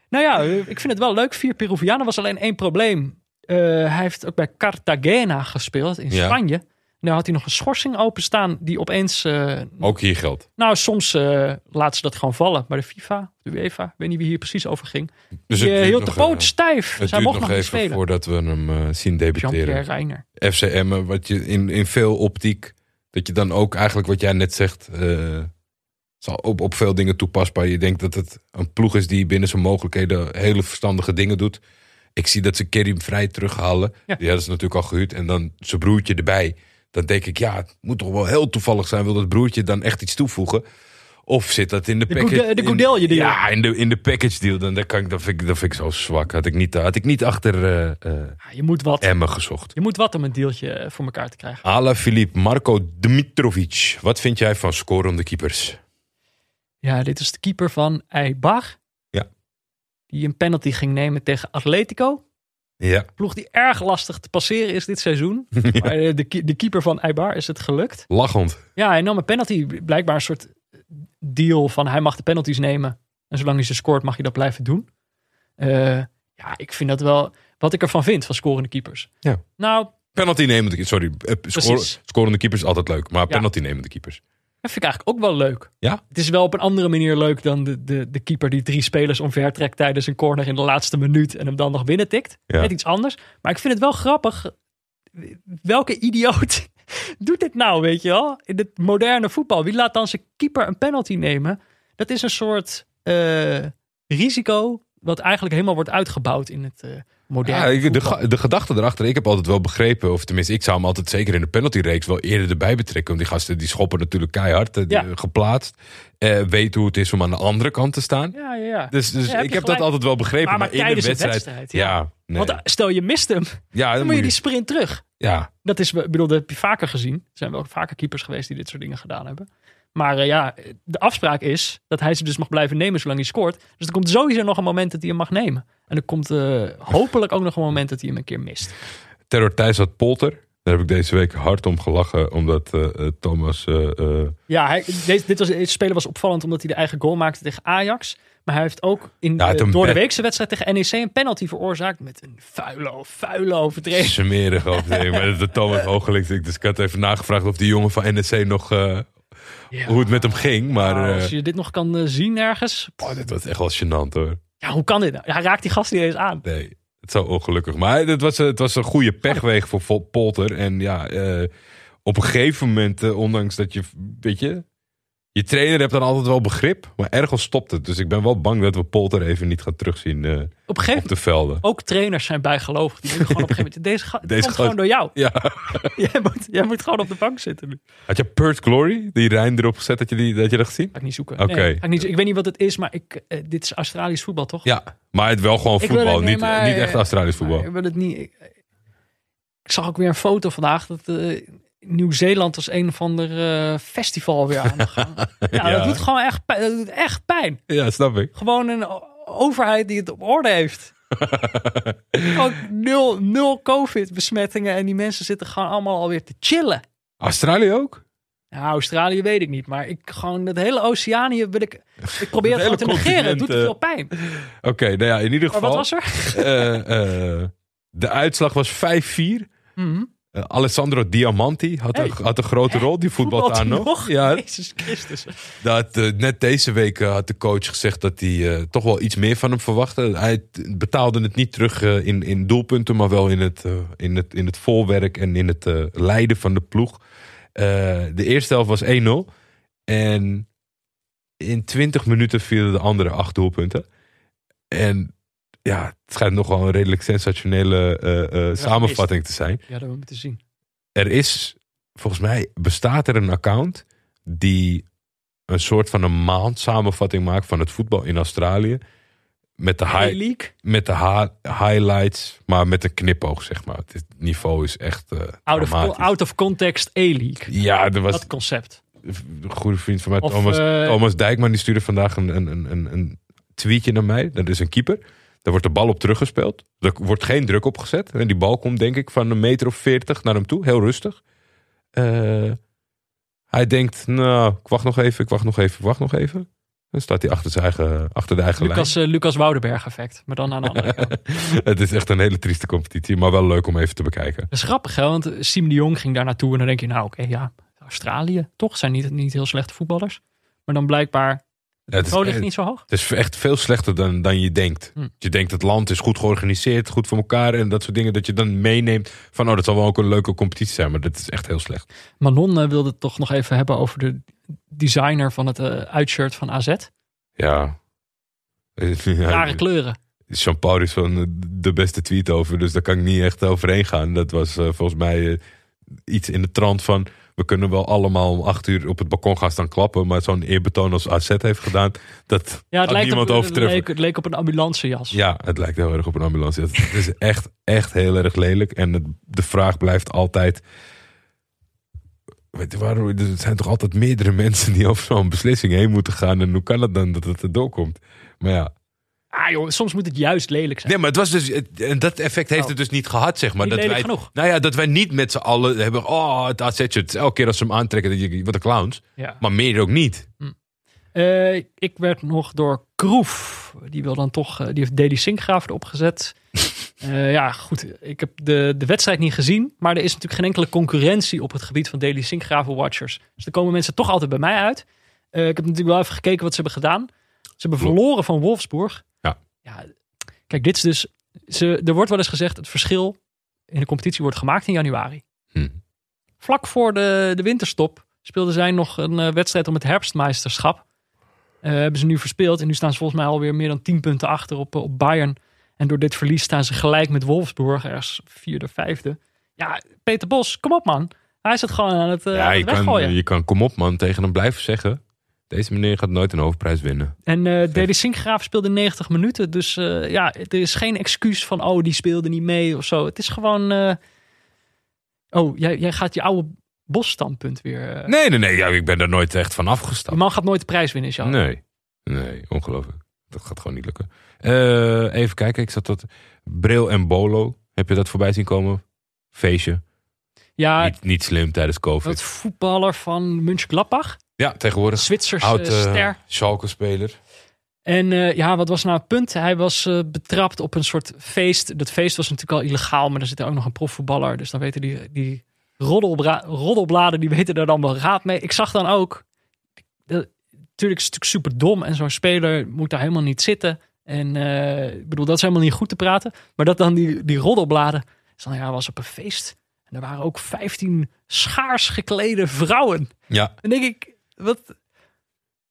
Nou ja, ik vind het wel leuk. Vier Peruvianen was alleen één probleem. Eh, hij heeft ook bij Cartagena gespeeld in Ja. Spanje. Nou had hij nog een schorsing openstaan die opeens... eh, Ook hier geldt. nou, soms eh laten ze dat gewoon vallen. Maar de FIFA, de UEFA, ik weet niet wie hier precies over ging. Dus Die eh, hield de nog, poot stijf. Het Zij duurt mocht nog nog even spelen. voordat we hem eh, zien debuteren. Reiner. FCM, wat je in, in veel optiek, dat je dan ook eigenlijk wat jij net zegt, zal op, op veel dingen toepasbaar. Je denkt dat het een ploeg is die binnen zijn mogelijkheden hele verstandige dingen doet. Ik zie dat ze Kerim vrij terughalen. Ja. Die hadden ze natuurlijk al gehuurd. En dan zijn broertje erbij. Dan denk ik, ja, het moet toch wel heel toevallig zijn. Wil dat broertje dan echt iets toevoegen? Of zit dat in de De package? De Goudelje deal. Ja, in de, in de package deal. Dan, dan kan ik, dat, vind ik, dat vind ik zo zwak. Had ik niet, had ik niet achter Ja, je, moet wat, Emmen gezocht. je moet wat om een deeltje eh, voor elkaar te krijgen. Ala Filip, Marco Dmitrovic. Wat vind jij van scorende keepers? Ja, dit is de keeper van Eibar. Ja. Die een penalty ging nemen tegen Atletico. Ja. Ploeg die erg lastig te passeren is dit seizoen. Maar eh, de, de keeper van Eibar is het gelukt. Lachend. Ja, hij nam een penalty. Blijkbaar een soort deal van hij mag de penalties nemen. En zolang hij ze scoort mag je dat blijven doen. Eh, ja, ik vind dat wel wat ik ervan vind van scorende keepers. Ja. Nou, Penalty nemende keepers. Sorry, eh, score- Precies. scorende keepers is altijd leuk. Maar Ja. penalty nemende keepers. Dat vind ik eigenlijk ook wel leuk. Ja? Het is wel op een andere manier leuk dan de, de, de keeper die drie spelers omvertrekt tijdens een corner in de laatste minuut en hem dan nog binnen tikt. Ja. Net iets anders. Maar ik vind het wel grappig. Welke idioot doet dit nou, weet je wel? In het moderne voetbal. Wie laat dan zijn keeper een penalty nemen? Dat is een soort eh, risico wat eigenlijk helemaal wordt uitgebouwd in het eh, moderne Ja, ik- de, de gedachte erachter. Ik heb altijd wel begrepen, of tenminste, ik zou hem altijd zeker in de penaltyreeks wel eerder erbij betrekken. Want die gasten die schoppen natuurlijk keihard, eh, die, Ja. eh, geplaatst. Eh weet hoe het is om aan de andere kant te staan. Ja, ja, ja. Dus, dus Ja, heb ik heb dat altijd wel begrepen. Maar- Maar, maar in een wedstrijd. wedstrijd, ja. nee. Want stel je mist hem, ja, dan moet je die sprint terug. ja, Dat is, ik bedoel, dat heb je vaker gezien. Er zijn wel vaker keepers geweest die dit soort dingen gedaan hebben. Maar eh, ja, de afspraak is dat hij ze dus mag blijven nemen zolang hij scoort. Dus er komt sowieso nog een moment dat hij hem mag nemen. En er komt eh, hopelijk ook nog een moment dat hij hem een keer mist. Terror Thijs had Polter. Daar heb ik deze week hard om gelachen, omdat eh, Thomas... Ja, hij, deze, dit was, speler was opvallend omdat hij de eigen goal maakte tegen Ajax. Maar hij heeft ook in Ja, door de weekse wedstrijd tegen NEC een penalty veroorzaakt met een vuile, vuile overtreding. smerig. Nee, maar de Thomas Hoogelink. Dus ik had even nagevraagd of die jongen van NEC nog... Hoe het met hem ging. Maar Nou, eh, als je dit nog kan eh, zien ergens. oh, dit was echt wel gênant hoor. Ja, hoe kan dit nou? Hij raakt die gast niet eens aan. Nee, het is zo ongelukkig. Maar het was, het was een goede pechweeg voor Polter. En ja, eh, op een gegeven moment, ondanks dat je, weet je... Je trainer hebt dan altijd wel begrip, maar ergens stopt het. Dus ik ben wel bang dat we Polter even niet gaan terugzien eh, Op een gegeven op de velden. ook trainers zijn bijgelovig. Die denken gewoon op een gegeven moment, deze, Deze komt gewoon door jou. Ja. Jij moet, jij moet gewoon op de bank zitten nu. Had je Pert Glory, die Rijn erop gezet, dat je, die, dat je dat gezien? Ga ik niet zoeken. Oké. Nee, ik, niet, ik weet niet wat het is, maar ik, eh, dit is Australisch voetbal, toch? Ja, maar het wel gewoon voetbal, het- nee, niet, maar- niet echt Australisch voetbal. Ik wil het niet... Ik, ik zag ook weer een foto vandaag dat eh, Nieuw-Zeeland als een of ander eh, festival weer aan de gang. Ja, Ja. dat doet gewoon echt pijn. Dat doet echt pijn. Ja, snap ik. Gewoon een overheid die het op orde heeft. Gewoon nul, nul COVID-besmettingen en die mensen zitten gewoon allemaal alweer te chillen. Australië ook? Nou, Australië weet ik niet, maar ik gewoon het hele Oceanië wil ik. Ik probeer het, Het gewoon te negeren. Het doet te veel continent, pijn. Oké, nou ja, in ieder Maar geval. wat was er? eh, eh, de uitslag was 5-4. Mhm. Eh, Alessandro Diamanti had, Hey. een, had een grote rol. Die voetbalt daar hij nog. Ja, Jezus Christus. dat, eh, net deze week eh, had de coach gezegd dat hij toch wel iets meer van hem verwachtte. Hij betaalde het niet terug in, in doelpunten, maar wel in het, in het, in het voorwerk en in het leiden van de ploeg. De eerste helft was 1-0. En in 20 minuten vielen de andere acht doelpunten. En ja, het schijnt nog wel een redelijk sensationele eh, eh, samenvatting te zijn. Ja, dat hebben we moeten zien. Er is, volgens mij bestaat er een account die een soort van een maand samenvatting maakt van het voetbal in Australië. Met de, hi- League, met de highlights, maar met een knipoog, zeg maar. Het niveau is echt eh out of, out of context A-League. Ja, er was Dat concept. een goede vriend van mij, Of, Thomas, Thomas Dijkman, die stuurde vandaag een, een, een, een tweetje naar mij. Dat is een keeper. Daar wordt de bal op teruggespeeld. Er wordt geen druk op gezet. En die bal komt denk ik van een meter of veertig naar hem toe. Heel rustig. Eh, hij denkt, nou, ik wacht nog even, ik wacht nog even, ik wacht nog even. Dan staat hij achter, zijn eigen, achter de eigen Lucas, eh, Lucas Woudenberg effect. Maar dan aan de andere kant. Dat lijn. Het is echt een hele trieste competitie, maar wel leuk om even te bekijken. is grappig hè, want Siem de Jong ging daar naartoe. En dan denk je nou oké ja, Australië toch zijn niet, niet heel slechte voetballers. Maar dan blijkbaar, het, ligt echt- niet zo hoog. het is echt veel slechter dan, dan je denkt. Hm. Je denkt het land is goed georganiseerd, goed voor elkaar en dat soort dingen. Dat je dan meeneemt van oh, dat zal wel ook een leuke competitie zijn. Maar dat is echt heel slecht. Manon eh, wilde het toch nog even hebben over de designer van het eh, uitshirt van AZ. Ja. Rare kleuren. Jean-Paul is van eh, de beste tweet over, dus daar kan ik niet echt overheen gaan. Dat was volgens mij iets in de trant van... we kunnen wel allemaal om acht uur op het balkon gaan staan klappen... maar zo'n eerbetoon als AZ heeft gedaan, dat Ja, het lijkt niemand op, het, leek, het leek op een ambulancejas. Ja, het lijkt heel erg op een ambulance. Het, het is echt, echt heel erg lelijk. En het- de vraag blijft altijd... Weet je, waarom, er zijn toch altijd meerdere mensen die over zo'n beslissing heen moeten gaan. En hoe kan het dan dat het erdoor komt? Maar ja, Ah joh, soms moet het juist lelijk zijn. Nee, maar het was dus, en dat effect heeft Oh. het dus niet gehad, zeg maar. Niet dat wij, genoeg. Nou ja, dat wij niet met z'n allen hebben, oh, het AZ-shirt. Elke keer als ze hem aantrekken, dat je, wat een clowns. Ja. Maar meer ook niet. Eh, ik werd nog door Kroef. Die wil dan toch, eh, die heeft Deli Sinkgraaf erop gezet. Eh, ja, goed. Ik heb de, de wedstrijd niet gezien. Maar er is natuurlijk geen enkele concurrentie op het gebied van Deli Sinkgraven Watchers. Dus er komen mensen toch altijd bij mij uit. Ik heb natuurlijk wel even gekeken wat ze hebben gedaan. Ze hebben verloren van Wolfsburg. Ja. kijk, dit is dus. Ze, er wordt wel eens gezegd: het verschil in de competitie wordt gemaakt in januari. Hm. Vlak voor de, de winterstop speelden zij nog een eh, wedstrijd om het herfstmeisterschap. Eh, hebben ze nu verspeeld. En nu staan ze volgens mij alweer meer dan 10 punten achter op, eh, op Bayern. En door dit verlies staan ze gelijk met Wolfsburg. Ergens vierde, vijfde. Ja, Peter Bos, kom op man. Hij is het gewoon aan het, ja, aan je het kan, weggooien. je kan, kom op man, tegen hem blijven zeggen. Deze meneer gaat nooit een hoofdprijs winnen. En eh Dede Sinkgraaf speelde 90 minuten. Dus eh, ja, er is geen excuus van... oh, die speelde niet mee of zo. Het is gewoon... eh, Oh, jij, jij gaat je oude Bos-standpunt weer... Nee, nee, nee, ja, ik ben daar nooit echt van Die afgestapt. man gaat nooit de prijs winnen, Jean. Nee, nee, ongelooflijk. Dat gaat gewoon niet lukken. Even kijken, ik zat dat... Bril en Bolo, heb je dat voorbij zien komen? Feestje. Ja, niet, niet slim tijdens COVID. dat voetballer van Mönchengladbach. Ja, tegenwoordig. Zwitsers Oud eh, eh, ster. Schalke-speler. En eh, ja, wat was nou het punt? Hij was betrapt op een soort feest. Dat feest was natuurlijk al illegaal, maar er zit er ook nog een profvoetballer. Dus dan weten die, die roddelbladen, die weten daar dan wel raad mee. Ik zag dan ook, eh, natuurlijk is het natuurlijk super dom en zo'n speler moet daar helemaal niet zitten. En ik bedoel, dat is helemaal niet goed te praten. Maar dat dan die, die roddelbladen, is dan, ja, was op een feest. En er waren ook 15 schaars geklede vrouwen. Ja, Dan denk ik, wat,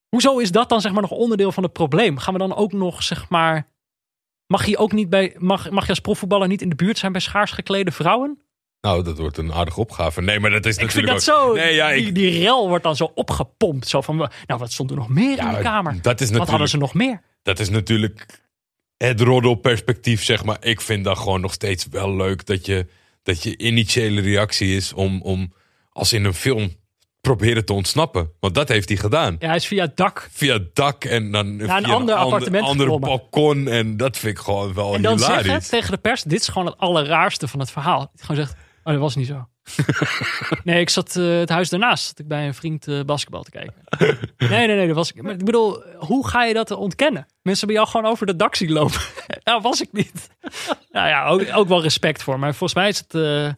hoezo is dat dan zeg maar nog onderdeel van het probleem? Gaan we dan ook nog zeg maar, mag je ook niet bij, mag, mag je als profvoetballer niet in de buurt zijn bij schaars geklede vrouwen? nou, dat wordt een aardige opgave. Nee, maar dat is Ik vind natuurlijk dat ook- zo, Nee, ja, die, ik, die rel wordt dan zo opgepompt. Zo van, nou wat stond er nog meer in de kamer? dat is Wat hadden ze nog meer? dat is natuurlijk het roddelperspectief, zeg maar. Ik vind dat gewoon nog steeds wel leuk dat je, dat je initiële reactie is om, om als in een film proberen te ontsnappen. Want dat heeft hij gedaan. Ja, hij is via het dak. Via het dak en dan via een ander appartement ander geklommen. balkon. En dat vind ik gewoon wel En dan hilarisch. zeggen tegen de pers, dit is gewoon het allerraarste van het verhaal. Gewoon zegt, oh dat was niet zo. nee, ik zat eh, het huis daarnaast. Zat ik bij een vriend eh, basketbal te kijken. nee, nee, nee, dat was ik. Maar ik bedoel, hoe ga je dat ontkennen? Mensen hebben jou gewoon over de dak zien lopen. nou, was ik niet. nou ja, ook, ook wel respect voor. Maar volgens mij is het... eh,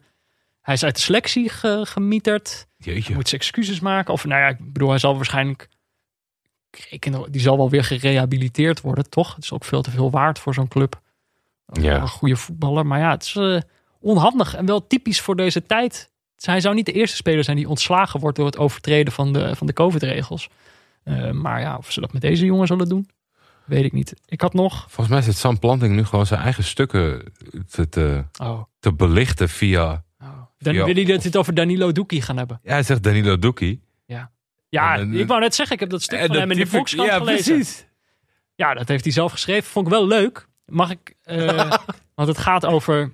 hij is uit de selectie ge- gemieterd. Jeetje. Moet ze excuses maken. Of nou ja, ik bedoel, hij zal waarschijnlijk... Die zal wel weer gerehabiliteerd worden, toch? Het is ook veel te veel waard voor zo'n club. Ja. Een goede voetballer. Maar ja, het is eh, onhandig en wel typisch voor deze tijd. Hij zou niet de eerste speler zijn die ontslagen wordt door het overtreden van de, van de COVID-regels. Eh, maar ja, of ze dat met deze jongen zullen doen, weet ik niet. Ik had nog. Volgens mij zit Sam Planting nu gewoon zijn eigen stukken te, te, Oh, te belichten via... Dan Ja. wil hij dat we het over Danilo Doekie gaan hebben. Ja, hij zegt Danilo Doekie. Ja, en- ik wou net zeggen, ik heb dat stuk van hem in de Volkskrant ja, gelezen. precies. Ja, dat heeft hij zelf geschreven. Vond ik wel leuk. Mag ik? eh, want het gaat over.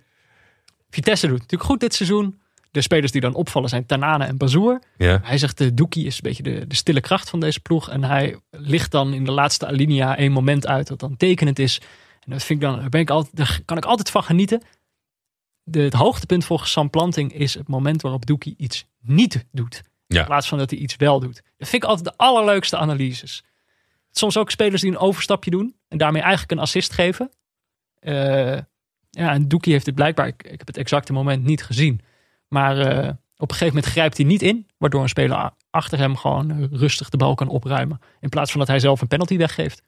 Vitesse doet natuurlijk goed dit seizoen. De spelers die dan opvallen zijn Tanane en Bazoer. Ja. Hij zegt de Doekie is een beetje de, de stille kracht van deze ploeg. En hij ligt dan in de laatste alinea één moment uit dat dan tekenend is. En dat vind ik dan, daar, ben ik altijd, daar kan ik altijd van genieten. De, het hoogtepunt volgens Sam Planting is het moment waarop Doekie iets niet doet. Ja. In plaats van dat hij iets wel doet. Dat vind ik altijd de allerleukste analyses. soms ook spelers die een overstapje doen. En daarmee eigenlijk een assist geven. Eh, ja, en Doekie heeft het blijkbaar, ik, ik heb het exacte moment niet gezien. Maar eh, op een gegeven moment grijpt hij niet in. Waardoor een speler achter hem gewoon rustig de bal kan opruimen. In plaats van dat hij zelf een penalty weggeeft.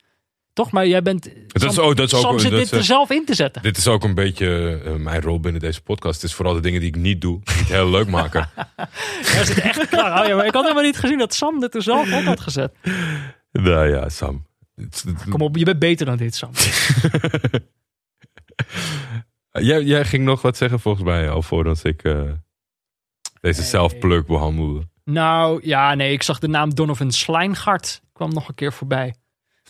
Toch? Maar jij bent... Dat is dat is ook- Sam zit dit is, er eh, zelf in te zetten. Dit is ook een beetje eh, mijn rol binnen deze podcast. Het is vooral de dingen die ik niet doe, die het heel leuk maken. Hij zit echt klaar. Oh ja, maar ik had helemaal niet gezien dat Sam dit er zelf op had gezet. nou ja, Sam. Kom op, je bent beter dan dit, Sam. Jij, jij ging nog wat zeggen volgens mij al voordat ik eh, deze zelfpluk behandelde. Nou, ja, nee, ik zag de naam Donovan Slijngart. kwam nog een keer voorbij.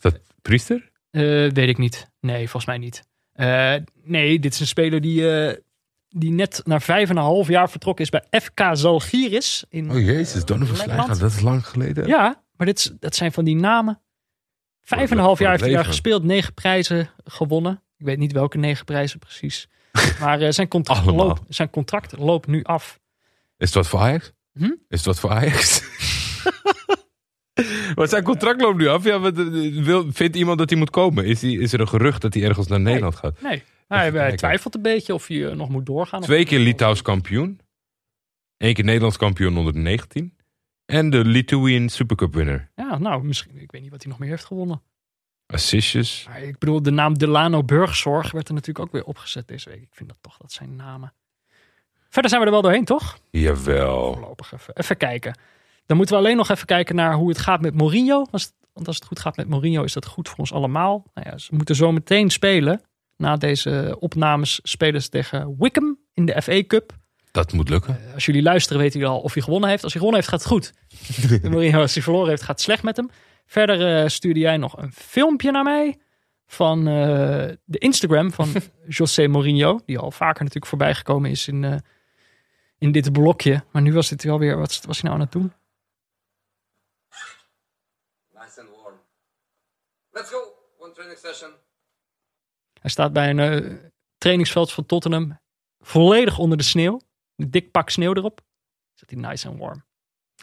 Is dat priester? Eh, weet ik niet. Nee, volgens mij niet. Eh, nee, dit is een speler die, eh, die net na vijf en een half jaar vertrokken is bij FK Zalgiris. In, Oh jezus, Donovan. Slijngaard, dat is lang geleden. Ja, maar dit, is- dat zijn van die namen. Vijf en een half jaar heeft hij daar gespeeld. Negen prijzen gewonnen. Ik weet niet welke negen prijzen precies. Maar eh, zijn, contract loopt, zijn contract loopt nu af. Is het wat voor Ajax? Hm? Is het wat voor Ajax? maar zijn contract loopt nu af. Ja, wat, wil, vindt iemand dat hij moet komen? Is, die, is er een gerucht dat hij ergens naar Nederland gaat? Nee, hij, twijfelt een beetje of hij eh, nog moet doorgaan. Twee keer Litouws kampioen. Eén keer Nederlands kampioen onder de 19. En de Litouwen Supercup winner. Ja, nou, misschien. Ik weet niet wat hij nog meer heeft gewonnen. Assistjes. Maar ik bedoel, de naam Delano Burgzorg werd er natuurlijk ook weer opgezet deze week. Ik vind dat toch, dat zijn namen. Verder zijn we er wel doorheen, toch? Jawel. Voorlopig even, even kijken. Dan moeten we alleen nog even kijken naar hoe het gaat met Mourinho. Want als het goed gaat met Mourinho, is dat goed voor ons allemaal. Nou ja, ze moeten zo meteen spelen. Na deze opnames spelen ze tegen Wickham in de FA Cup. Dat moet lukken. Als jullie luisteren, weten jullie al of hij gewonnen heeft. Als hij gewonnen heeft, gaat het goed. Mourinho, als hij verloren heeft, gaat het slecht met hem. Verder eh, stuurde jij nog een filmpje naar mij van eh, de Instagram van José Mourinho. Die al vaker natuurlijk voorbij gekomen is in, eh, in dit blokje. Maar nu was dit wel weer, wat was hij nou aan het doen? Nice and warm. Let's go. One training session. Hij staat bij een eh, trainingsveld van Tottenham. Volledig onder de sneeuw. Een dik pak sneeuw erop. Zat hij nice and warm.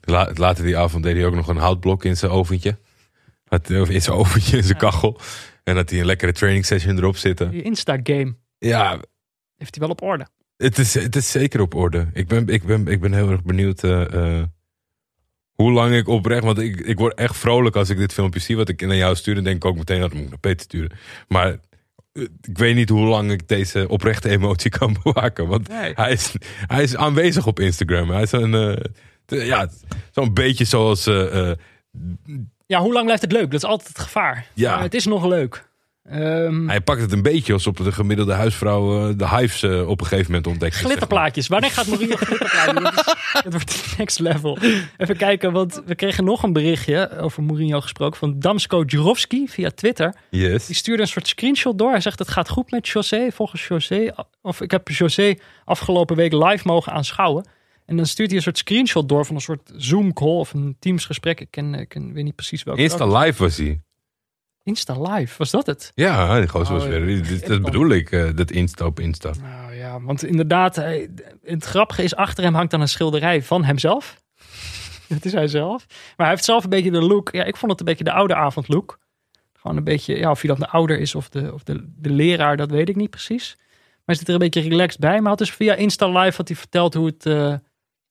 La- later die avond deed hij ook nog een houtblok in zijn oventje. In zijn oventje, in zijn kachel. En dat hij een lekkere training session erop zitten. Die Insta-game Ja, heeft hij wel op orde. het is, het is zeker op orde. Ik ben, ik ben, ik ben heel erg benieuwd eh, eh, hoe lang ik oprecht... Want ik, ik word echt vrolijk als ik dit filmpje zie. Wat ik naar jou stuur. Dan denk ik ook meteen dat moet ik naar Peter sturen. Maar eh, ik weet niet hoe lang ik deze oprechte emotie kan bewaken. Want Nee. hij, is, hij is aanwezig op Instagram. Hij is een... eh, ja, zo'n beetje zoals... eh, Ja, hoe lang blijft het leuk? Dat is altijd het gevaar. Ja. Het is nog leuk. Ehm, hij pakt het een beetje alsof de gemiddelde huisvrouw eh, de hives eh, op een gegeven moment ontdekt. is, zeg maar. glitterplaatjes. Wanneer gaat Mourinho glitterplaatjes? Dat wordt next level. Even kijken, want we kregen nog een berichtje over Mourinho gesproken van Damsko Jurovski via Twitter. Yes. Die stuurde een soort screenshot door. Hij zegt het gaat goed met José. Volgens José, of ik heb José afgelopen week live mogen aanschouwen. En dan stuurt hij een soort screenshot door van een soort Zoom call of een Teams gesprek. Ik ken, ik ken, weet niet precies welke. Insta live was hij. Insta live, was dat het? Ja, die gozer was Oh, weer. ja. Dat bedoel ik, eh, dat Insta op Insta. Nou ja, want inderdaad, hij, het grappige is, achter hem hangt dan een schilderij van hemzelf. dat is hij zelf. Maar hij heeft zelf een beetje de look. Ja, ik vond het een beetje de oude avond look. Gewoon een beetje, ja, of hij dan de ouder is of de, of de, de leraar, dat weet ik niet precies. Maar hij zit er een beetje relaxed bij. Maar had dus via Insta Live had hij verteld hoe het, eh,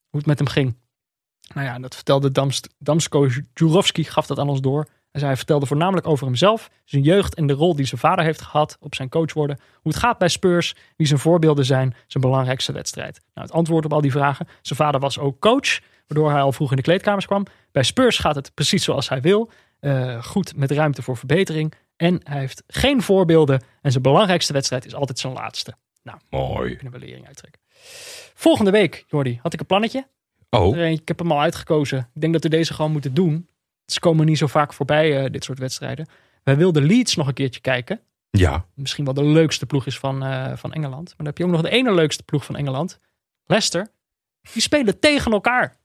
hoe het met hem ging. Nou ja, dat vertelde Damst, Damsko Jurovski, gaf dat aan ons door. En hij vertelde voornamelijk over hemzelf, zijn jeugd en de rol die zijn vader heeft gehad op zijn coach worden. Hoe het gaat bij Spurs, wie zijn voorbeelden zijn, zijn belangrijkste wedstrijd. Nou, het antwoord op al die vragen. Zijn vader was ook coach, waardoor hij al vroeg in de kleedkamers kwam. Bij Spurs gaat het precies zoals hij wil. Eh, goed met ruimte voor verbetering. En hij heeft geen voorbeelden. En zijn belangrijkste wedstrijd is altijd zijn laatste. Nou, Mooi. kunnen we lering uittrekken. Volgende week, Jordi, had ik een plannetje. Oh, eentje, Ik heb hem al uitgekozen. Ik denk dat we deze gewoon moeten doen. Ze komen niet zo vaak voorbij, eh, dit soort wedstrijden. Wij wilden Leeds nog een keertje kijken. ja. Misschien wel de leukste ploeg is van, eh, van Engeland. Maar dan heb je ook nog de ene leukste ploeg van Engeland. Leicester. Die spelen tegen elkaar.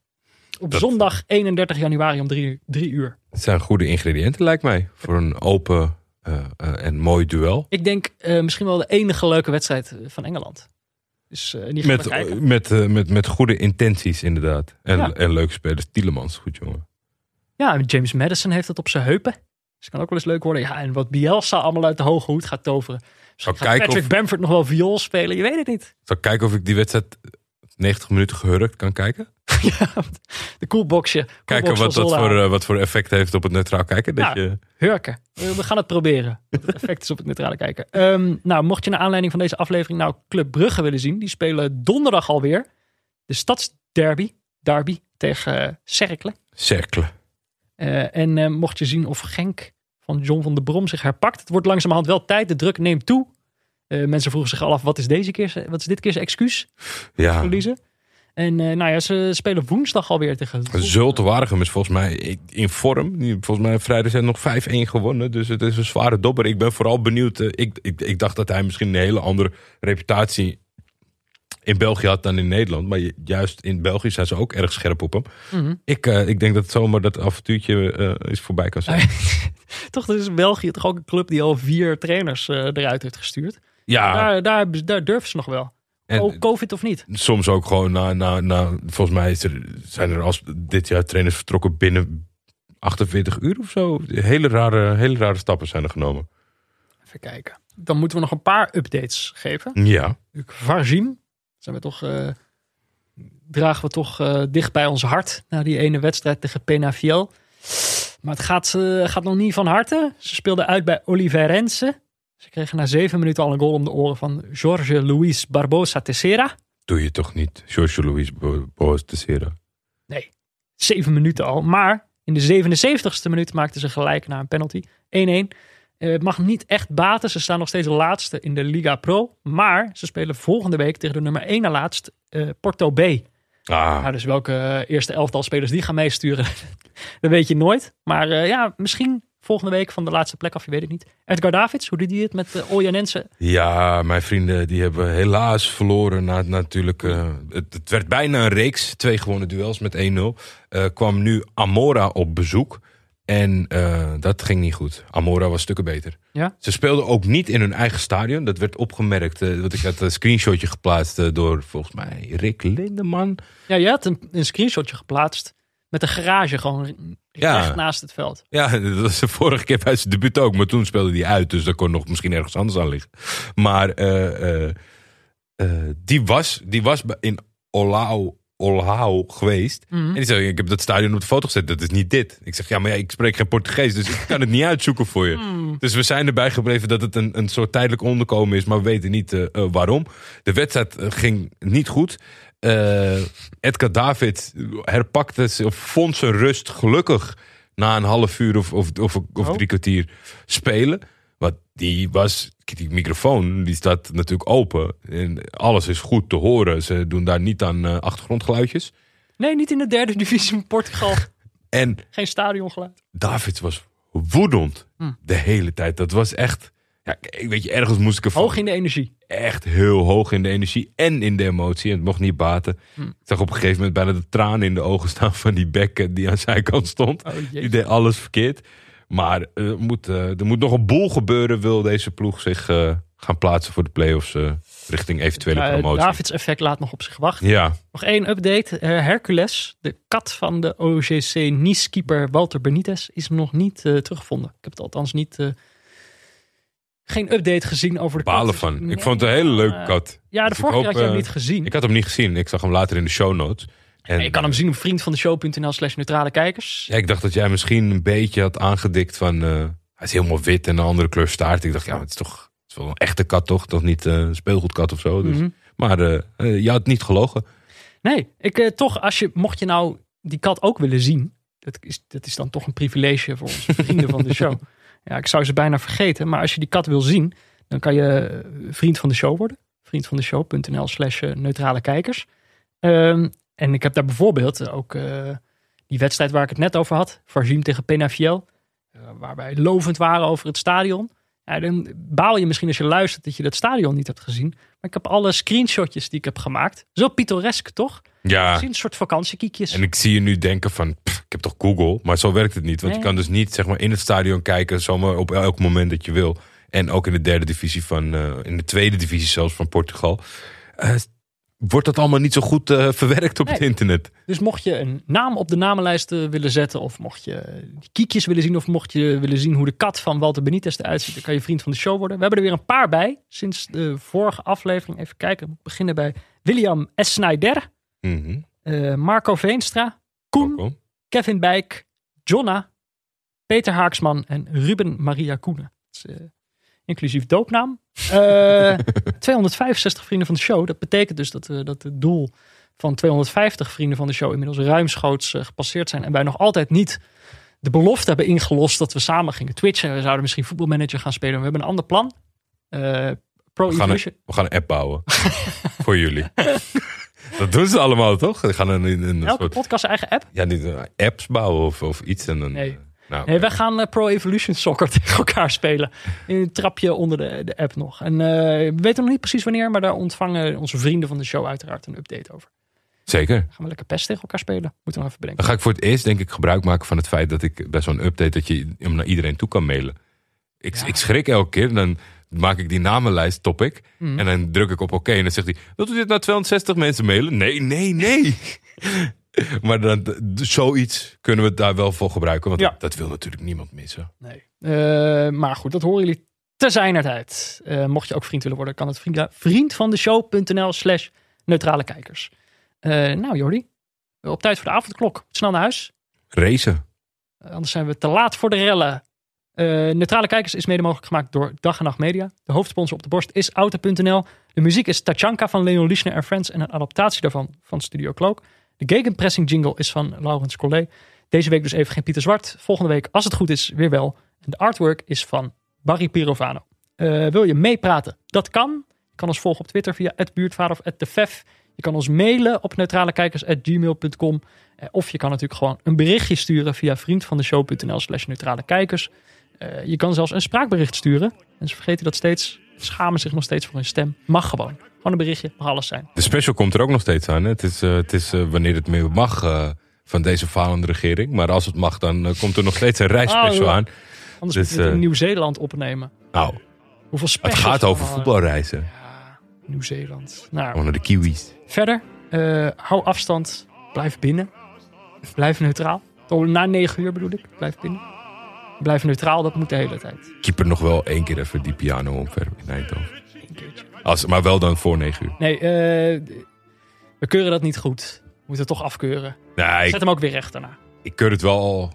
Op Dat- zondag 31 januari om drie, drie uur. Het zijn goede ingrediënten, lijkt mij. Voor een open eh, en mooi duel. Ik denk misschien wel de enige leuke wedstrijd van Engeland. Dus Met, met, met, met goede intenties, inderdaad. En, Ja. en leuke spelers. Tielemans, goed jongen. Ja, James Madison heeft het op zijn heupen. Dus het kan ook wel eens leuk worden. Ja, en wat Bielsa allemaal uit de hoge hoed gaat toveren. Misschien gaat Patrick of- Bamford nog wel viool spelen. Je weet het niet. Zal ik kijken of ik die wedstrijd 90 minuten gehurkt kan kijken? De coolboxje. Kijken wat dat voor, eh, wat voor effect heeft op het neutraal kijken. Dat Ja. je, Hurken. We gaan het proberen. Wat het effect is op het neutrale kijken. Ehm, nou, mocht je naar aanleiding van deze aflevering nou Club Brugge willen zien. Die spelen donderdag alweer. De stadsderby. Derby tegen uh, Cercle. cerkelen. Eh, en eh, mocht je zien of Genk van John van der Brom zich herpakt. Het wordt langzamerhand wel tijd. De druk neemt toe. Eh, mensen vroegen zich al af, wat is, deze keer, wat is dit keer zijn excuus? Ja. Verliezen. En nou ja, ze spelen woensdag alweer tegen... Zulte Waregem is volgens mij in vorm. Volgens mij vrijdag zijn nog 5-1 gewonnen. Dus het is een zware dobber. Ik ben vooral benieuwd. Ik, ik, ik dacht dat hij misschien een hele andere reputatie in België had dan in Nederland. Maar ju- juist in België zijn ze ook erg scherp op hem. Ik, eh, ik denk dat zomaar dat avontuurtje eh is voorbij kan zijn. Toch is België toch ook een club die al vier trainers eh, eruit heeft gestuurd. Ja, Daar, daar, durven ze nog wel. en oh, COVID of niet. soms ook gewoon na, na, na volgens mij is er, zijn er als dit jaar trainers vertrokken binnen 48 uur of zo. Hele rare, hele rare stappen zijn er genomen. Even kijken. Dan moeten we nog een paar updates geven. Ja. Varzim. Zijn we toch, eh, dragen we toch eh, dicht bij ons hart. Na die ene wedstrijd tegen Penafiel. Maar het gaat, eh, gaat nog niet van harte. Ze speelden uit bij Oliveirense. Ze kregen na zeven minuten al een goal om de oren van Jorge Luis Barbosa Teixeira. Doe je toch niet, Jorge Luis Bo- Boas de Sera? Zeven minuten al. Maar in de 77ste minuut maakten ze gelijk na een penalty. 1-1. Eh, Het mag niet echt baten. Ze staan nog steeds laatste in de Liga Pro. Maar ze spelen volgende week tegen de nummer 1 na laatst eh, Porto B. Ah, Nou, dus welke eh, eerste elftal spelers die gaan meesturen, dat weet je nooit. Maar ja, misschien volgende week van de laatste plek af, je weet het niet. Edgar Davids, hoe doet hij het met uh, Oljanense? ja, mijn vrienden die hebben helaas verloren. Na, natuurlijk, het, het werd bijna een reeks. Twee gewonnen duels met 1-0. Eh, kwam nu Amora op bezoek. En eh, dat ging niet goed. Amora was stukken beter. Ja? Ze speelden ook niet in hun eigen stadion. Dat werd opgemerkt. want ik had een screenshotje geplaatst eh, door volgens mij Rick Lindeman. Ja, je had een, een screenshotje geplaatst met een garage gewoon Ja. recht naast het veld. Ja, dat was de vorige keer bij zijn debuut ook. Maar toen speelde hij uit. Dus dat kon nog misschien ergens anders aan liggen. Maar die, was, die was in Olao, Olao geweest. Mhm. En die zei, ik heb dat stadion op de foto gezet. Dat is niet dit. Ik zeg, ja, maar ja, ik spreek geen Portugees. Dus ik kan het niet uitzoeken voor je. Hmm. Dus we zijn erbij gebleven dat het een, een soort tijdelijk onderkomen is. Maar we weten niet eh, eh, waarom. De wedstrijd eh, ging niet goed. Eh Edgar David herpakte, of vond zijn rust gelukkig na een half uur of, of, of, of Oh. drie kwartier spelen. Want die was, die microfoon die staat natuurlijk open. En alles is goed te horen. Ze doen daar niet aan eh, achtergrondgeluidjes. Nee, niet in de derde divisie van Portugal. En Geen stadiongeluid. David was woedend Hm. de hele tijd. Dat was echt, ja, ik weet je, ergens moest ik ervan Hoog in de energie. echt heel hoog in de energie en in de emotie. En het mocht niet baten. Hm. Ik zag op een gegeven moment bijna de tranen in de ogen staan van die bekken die aan zijn kant stond. Oh, Die deed alles verkeerd. Maar eh, er, moet, eh, er moet nog een boel gebeuren. Wil deze ploeg zich eh, gaan plaatsen voor de play-offs eh, richting eventuele het promotie. Davids effect laat nog op zich wachten. Ja, Nog één update. Eh, Hercules, de kat van de OGC Nice-keeper Walter Benitez, is nog niet eh, teruggevonden. Ik heb het althans niet... eh, geen update gezien over de kat. balen Dus van. nee, Ik vond het een hele leuke eh, kat. Ja, de Dus vorige keer had je hem eh, niet gezien. Ik had hem niet gezien. Ik zag hem later in de show notes. En, je kan hem zien op vriendvandeshow.nl slash neutrale kijkers. Ja, ik dacht dat jij misschien een beetje had aangedikt van... eh, hij is helemaal wit en een andere kleur staart. Ik dacht, ja, het is toch het is wel een echte kat toch? Toch niet eh, een speelgoedkat of zo? Dus. Mhm. Maar eh, je had niet gelogen. Nee, ik toch, als je, mocht je nou die kat ook willen zien, dat is, dat is dan toch een privilege voor onze vrienden van de show. Ja, ik zou ze bijna vergeten, maar als je die kat wil zien, dan kan je vriend van de show worden. Vriendvandeshow.nl slash neutrale kijkers. Ehm, en ik heb daar bijvoorbeeld ook eh, die wedstrijd waar ik het net over had, Varzim tegen Penafiel, eh, waar wij lovend waren over het stadion. Ja, dan baal je misschien als je luistert dat je dat stadion niet hebt gezien. Maar ik heb alle screenshotjes die ik heb gemaakt. Zo pittoresk, toch? Ja, Misschien een soort vakantiekiekjes. en ik zie je nu denken van... pff, ik heb toch Google? Maar zo werkt het niet. Want Nee. je kan dus niet zeg maar, in het stadion kijken... zomaar op elk moment dat je wil. En ook in de derde divisie van... eh, in de tweede divisie zelfs van Portugal. Eh, wordt dat allemaal niet zo goed eh, verwerkt op het internet. Dus mocht je een naam op de namenlijst eh, willen zetten, of mocht je kiekjes willen zien, of mocht je willen zien hoe de kat van Walter Benitez eruit ziet, dan kan je vriend van de show worden. We hebben er weer een paar bij sinds de vorige aflevering. Even kijken, we beginnen bij William S. Snyder, Mhm. eh, Marco Veenstra, Koen, Welkom. Kevin Bijk, Jonna, Peter Haaksman en Ruben Maria Koenen. Dat is, inclusief doopnaam. Eh, 265 vrienden van de show. Dat betekent dus dat, eh, dat het doel van 250 vrienden van de show inmiddels ruimschoots eh, gepasseerd zijn. En wij nog altijd niet de belofte hebben ingelost dat we samen gingen twitchen. We zouden misschien voetbalmanager gaan spelen. We hebben een ander plan. Eh, Pro We gaan, een, we gaan een app bouwen. voor jullie. dat doen ze allemaal, toch? Ze gaan een, een, een Elke soort... podcast zijn eigen app. Ja, niet eh, apps bouwen of, of iets. En dan, Nee. Eh, nou, wij gaan eh, Pro Evolution Soccer tegen elkaar spelen. In een trapje onder de, de app nog. En eh, we weten nog niet precies wanneer, maar daar ontvangen onze vrienden van de show uiteraard een update over. Zeker. Gaan we lekker pest tegen elkaar spelen? Moeten we nog even bedenken. Dan ga ik voor het eerst denk ik gebruik maken van het feit dat ik bij zo'n update dat je hem naar iedereen toe kan mailen. Ik, Ja. ik schrik elke keer. Dan maak ik die namenlijst topic. Mhm. En dan druk ik op oké. en dan zegt hij, wilt u dit naar 260 mensen mailen? Nee, nee, nee. maar dan, zoiets kunnen we daar wel voor gebruiken. Want Ja. dat, dat wil natuurlijk niemand missen. Nee. Eh, maar goed, dat horen jullie te zijner tijd. Eh, mocht je ook vriend willen worden, kan het via vriendvandeshow.nl slash neutrale kijkers. Eh, nou Jordi, op tijd voor de avondklok. Snel naar huis. Racen. Anders zijn we te laat voor de rellen. Neutrale Kijkers is mede mogelijk gemaakt door Dag en Nacht Media. De hoofdsponsor op de borst is Auto.nl. De muziek is Tachanka van Leon Lischner en Friends en een adaptatie daarvan van Studio Cloak. De gegenpressing jingle is van Laurens Collet. Deze week dus even geen Pieter Zwart. Volgende week, als het goed is, weer wel. De artwork is van Barry Pirovano. Eh, wil je meepraten? Dat kan. Je kan ons volgen op Twitter via @buurtvader of @defef. Je kan ons mailen op neutralekijkers@gmail.com. Eh, Of je kan natuurlijk gewoon een berichtje sturen via vriendvandeshow.nl slash neutrale kijkers. Eh, je kan zelfs een spraakbericht sturen. En ze vergeten dat steeds, schamen zich nog steeds voor hun stem. Mag gewoon. Gewoon een berichtje, mag alles zijn. De special komt er ook nog steeds aan. Hè? Het is, eh, het is eh, wanneer het meer mag eh, van deze falende regering. Maar als het mag, dan komt er nog steeds een reisspecial Oh, aan. Anders Dus, in eh, Nieuw-Zeeland opnemen. Nou, Hoeveel het gaat over al- voetbalreizen. Ja, Nieuw-Zeeland. Nou, naar de Kiwis. verder. hou afstand. Blijf binnen. Blijf neutraal. Na negen uur bedoel ik. Blijf binnen. Blijf neutraal, dat moet de hele tijd. Keep er nog wel één keer even die piano omver in Eindhoven. Eén keertje. Als, maar wel dan voor negen uur. Nee, eh, we keuren dat niet goed. We moeten het toch afkeuren. Nee, Zet ik, hem ook weer recht daarna. ik keur het wel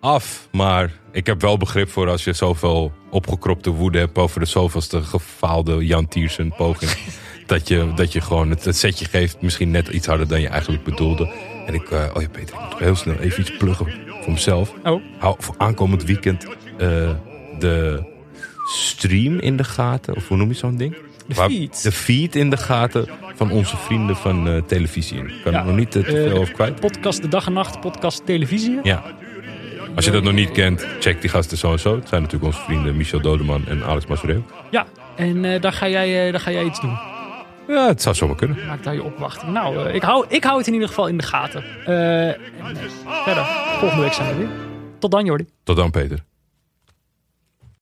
af. Maar ik heb wel begrip voor als je zoveel opgekropte woede hebt over de zoveelste gefaalde Jan Tiersen poging. dat, je, dat je gewoon het, het setje geeft misschien net iets harder dan je eigenlijk bedoelde. En ik, eh, oh ja Peter, ik moet nog heel snel even iets pluggen voor mezelf. Oh, Hou voor aankomend weekend eh, de stream in de gaten. Of hoe noem je zo'n ding? de feed. De feed in de gaten van onze vrienden van eh, televisie. Ik kan Ja, er nog niet eh, te veel over kwijt. Podcast De Dag en Nacht, podcast Televisie. Ja. Als je dat nog niet kent, check die gasten sowieso. Het zijn natuurlijk onze vrienden Michel Dodeman en Alex Masreel. Ja, en daar, ga jij, daar ga jij iets doen. Ja, het zou zomaar kunnen. Maak daar je opwachting. Nou, eh, ik, hou, ik hou het in ieder geval in de gaten. En, eh, verder, volgende week zijn we weer. Tot dan, Jordi. Tot dan, Peter.